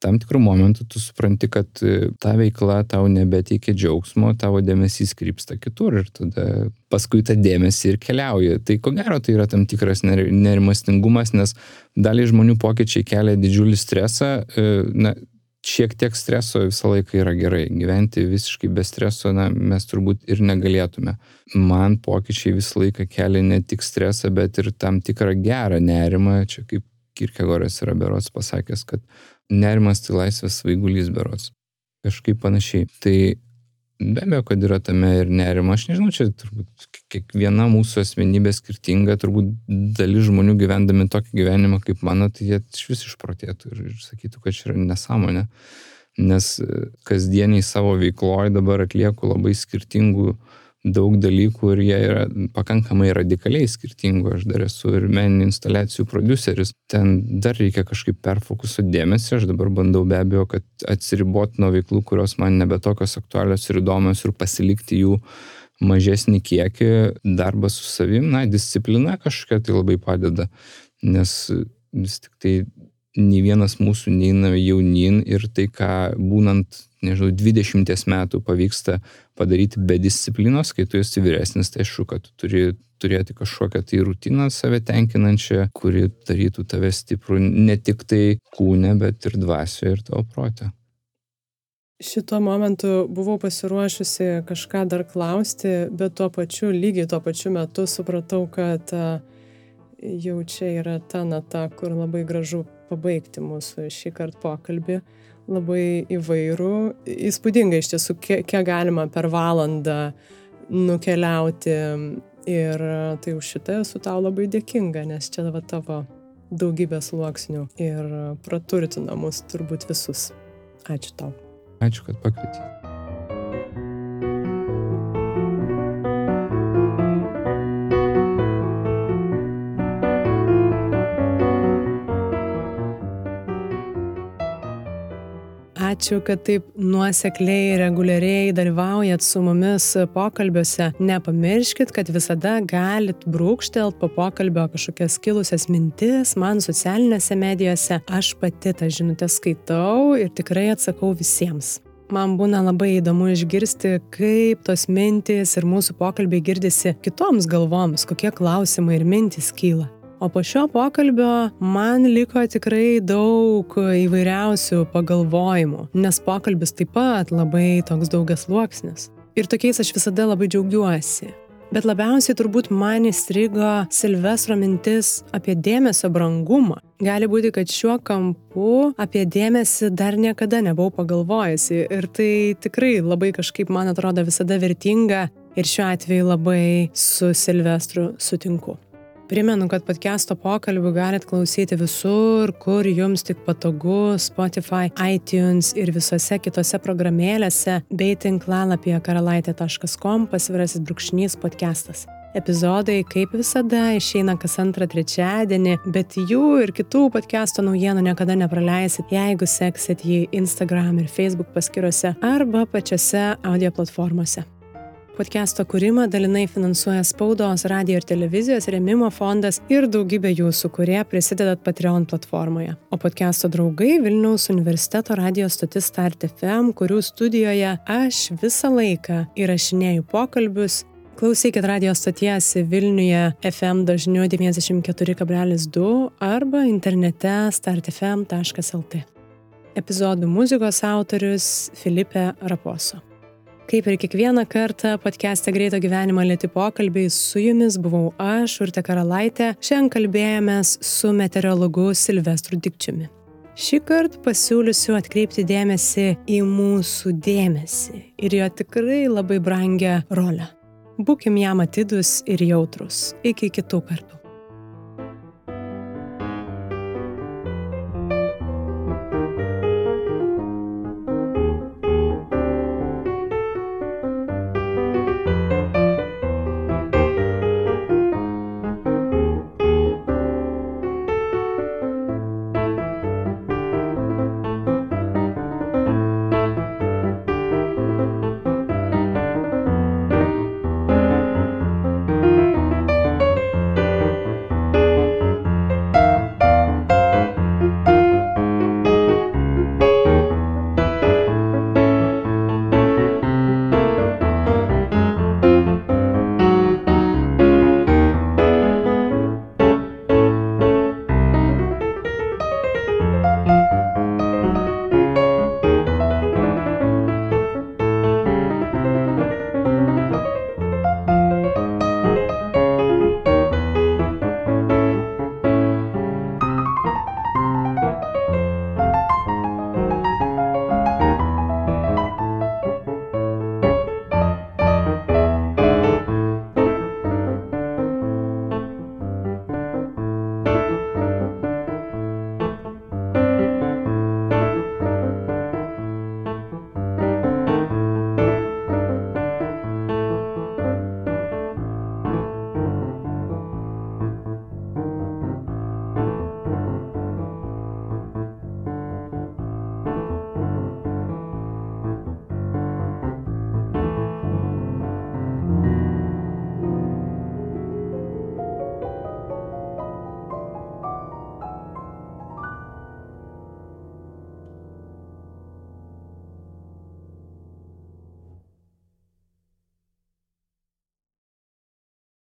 tam tikrų momentų tu supranti, kad e, ta veikla tau nebeteikia džiaugsmo, tavo dėmesys krypsta kitur ir tada paskui tą dėmesį ir keliauja. Tai ko gero tai yra tam tikras nerimastingumas, nes daliai žmonių pokyčiai kelia didžiulį stresą. E, na, šiek tiek streso visą laiką yra gerai. Gyventi visiškai be streso, na, mes turbūt ir negalėtume. Man pokyčiai visą laiką kelia ne tik stresą, bet ir tam tikrą gerą nerimą. Čia kaip Kirkegoras yra berots pasakęs, kad nerimas tai laisvės svaigulys berots. Kažkaip panašiai. Tai be abejo, kad yra tame ir nerimo. Aš nežinau, čia turbūt kiekviena mūsų asmenybė skirtinga, turbūt dalis žmonių gyvendami tokį gyvenimą kaip mano, tai jie iš vis išprotėtų ir, ir sakytų, kad čia yra nesąmonė. Nes kasdieniai savo veikloje dabar atlieku labai skirtingų uh, daug dalykų ir jie yra pakankamai radikaliai skirtingų. Aš dar esu ir meninių instaliacijų produceris. Ten dar reikia kažkaip perfokusuoti dėmesį. Aš dabar bandau be abejo, kad atsiriboti nuo veiklų, kurios man nebe tokios aktualios ir įdomios ir pasilikti jų mažesnį kiekį. Darbas su savim, na, disciplina kažkokia tai labai padeda. Nes vis tik tai nei vienas mūsų neina jaunin ir tai, ką būnant, nežinau, 20 metų pavyksta padaryti be disciplinos, kai tu esi vyresnis, tai aišku, kad tu turi turėti kažkokią tai rutiną save tenkinančią, kuri darytų tave stiprų ne tik tai kūne, bet ir dvasioje ir tavo protė.
Šituo momentu buvau pasiruošusi kažką dar klausti, bet tuo pačiu, lygiai tuo pačiu metu supratau, kad jau čia yra ta nata, kur labai gražu pabaigti mūsų šį kartą pokalbį. Labai įvairių, įspūdinga iš tiesų, kiek, kiek galima per valandą nukeliauti ir tai už šitą esu tau labai dėkinga, nes čia va tavo daugybė sluoksnių ir praturtina mus turbūt visus. Ačiū tau.
Ačiū, kad pakvietei.
Ačiū, kad taip nuosekliai, reguliariai dalyvaujat su mumis pokalbiuose. Nepamirškit, kad visada galit brūkštelt po pokalbio kažkokias kilusias mintis man socialinėse medijose. Aš pati tą žinutę skaitau ir tikrai atsakau visiems man būna labai įdomu išgirsti, kaip tos mintys ir mūsų pokalbiai girdisi kitoms galvoms, kokie klausimai ir mintys kyla. O po šio pokalbio man liko tikrai daug įvairiausių pagalvojimų, nes pokalbis taip pat labai toks daugias luoksnis. Ir tokiais aš visada labai džiaugiuosi. Bet labiausiai turbūt man įstrigo Silvestro mintis apie dėmesio brangumą. Gali būti, kad šiuo kampu apie dėmesį dar niekada nebuvau pagalvojusi ir tai tikrai labai kažkaip man atrodo visada vertinga ir šiuo atveju labai su Silvestru sutinku. Primenu, kad podcast'o pokalbių galit klausyti visur, kur jums tik patogu - Spotify, iTunes ir visose kitose programėlėse bei tinklalapyje karalaitė.com pasvirasis brūkšnys podcastas. Epizodai, kaip visada, išeina kas antrą trečiadienį, bet jų ir kitų podcast'o naujienų niekada nepraleisit, jeigu seksit jį Instagram ir Facebook paskiruose arba pačiose audio platformose. Podcast'o kūrimą dalinai finansuoja spaudos, radio ir televizijos remimo fondas ir daugybė jūsų, kurie prisidedat Patreon platformoje. O podcast'o draugai Vilniaus universiteto radio stotis Start FM, kurių studijoje aš visą laiką įrašinėju pokalbius Klausykit radio stoties Vilniuje FM dažniu 94,2 arba internete startfm.lt. Epizodų muzikos autorius Filipe Raposo. Kaip ir kiekvieną kartą podcast'e Greito gyvenimo lėti pokalbiai su jumis buvau aš, Urte Karalaitė. Šiandien kalbėjomės su meteorologu Silvestru Dikčiumi. Šį kartą pasiūlysiu atkreipti dėmesį į mūsų dėmesį ir jo tikrai labai brangią rolę. Būkim jam atidus ir jautrus. Iki kitų kartų.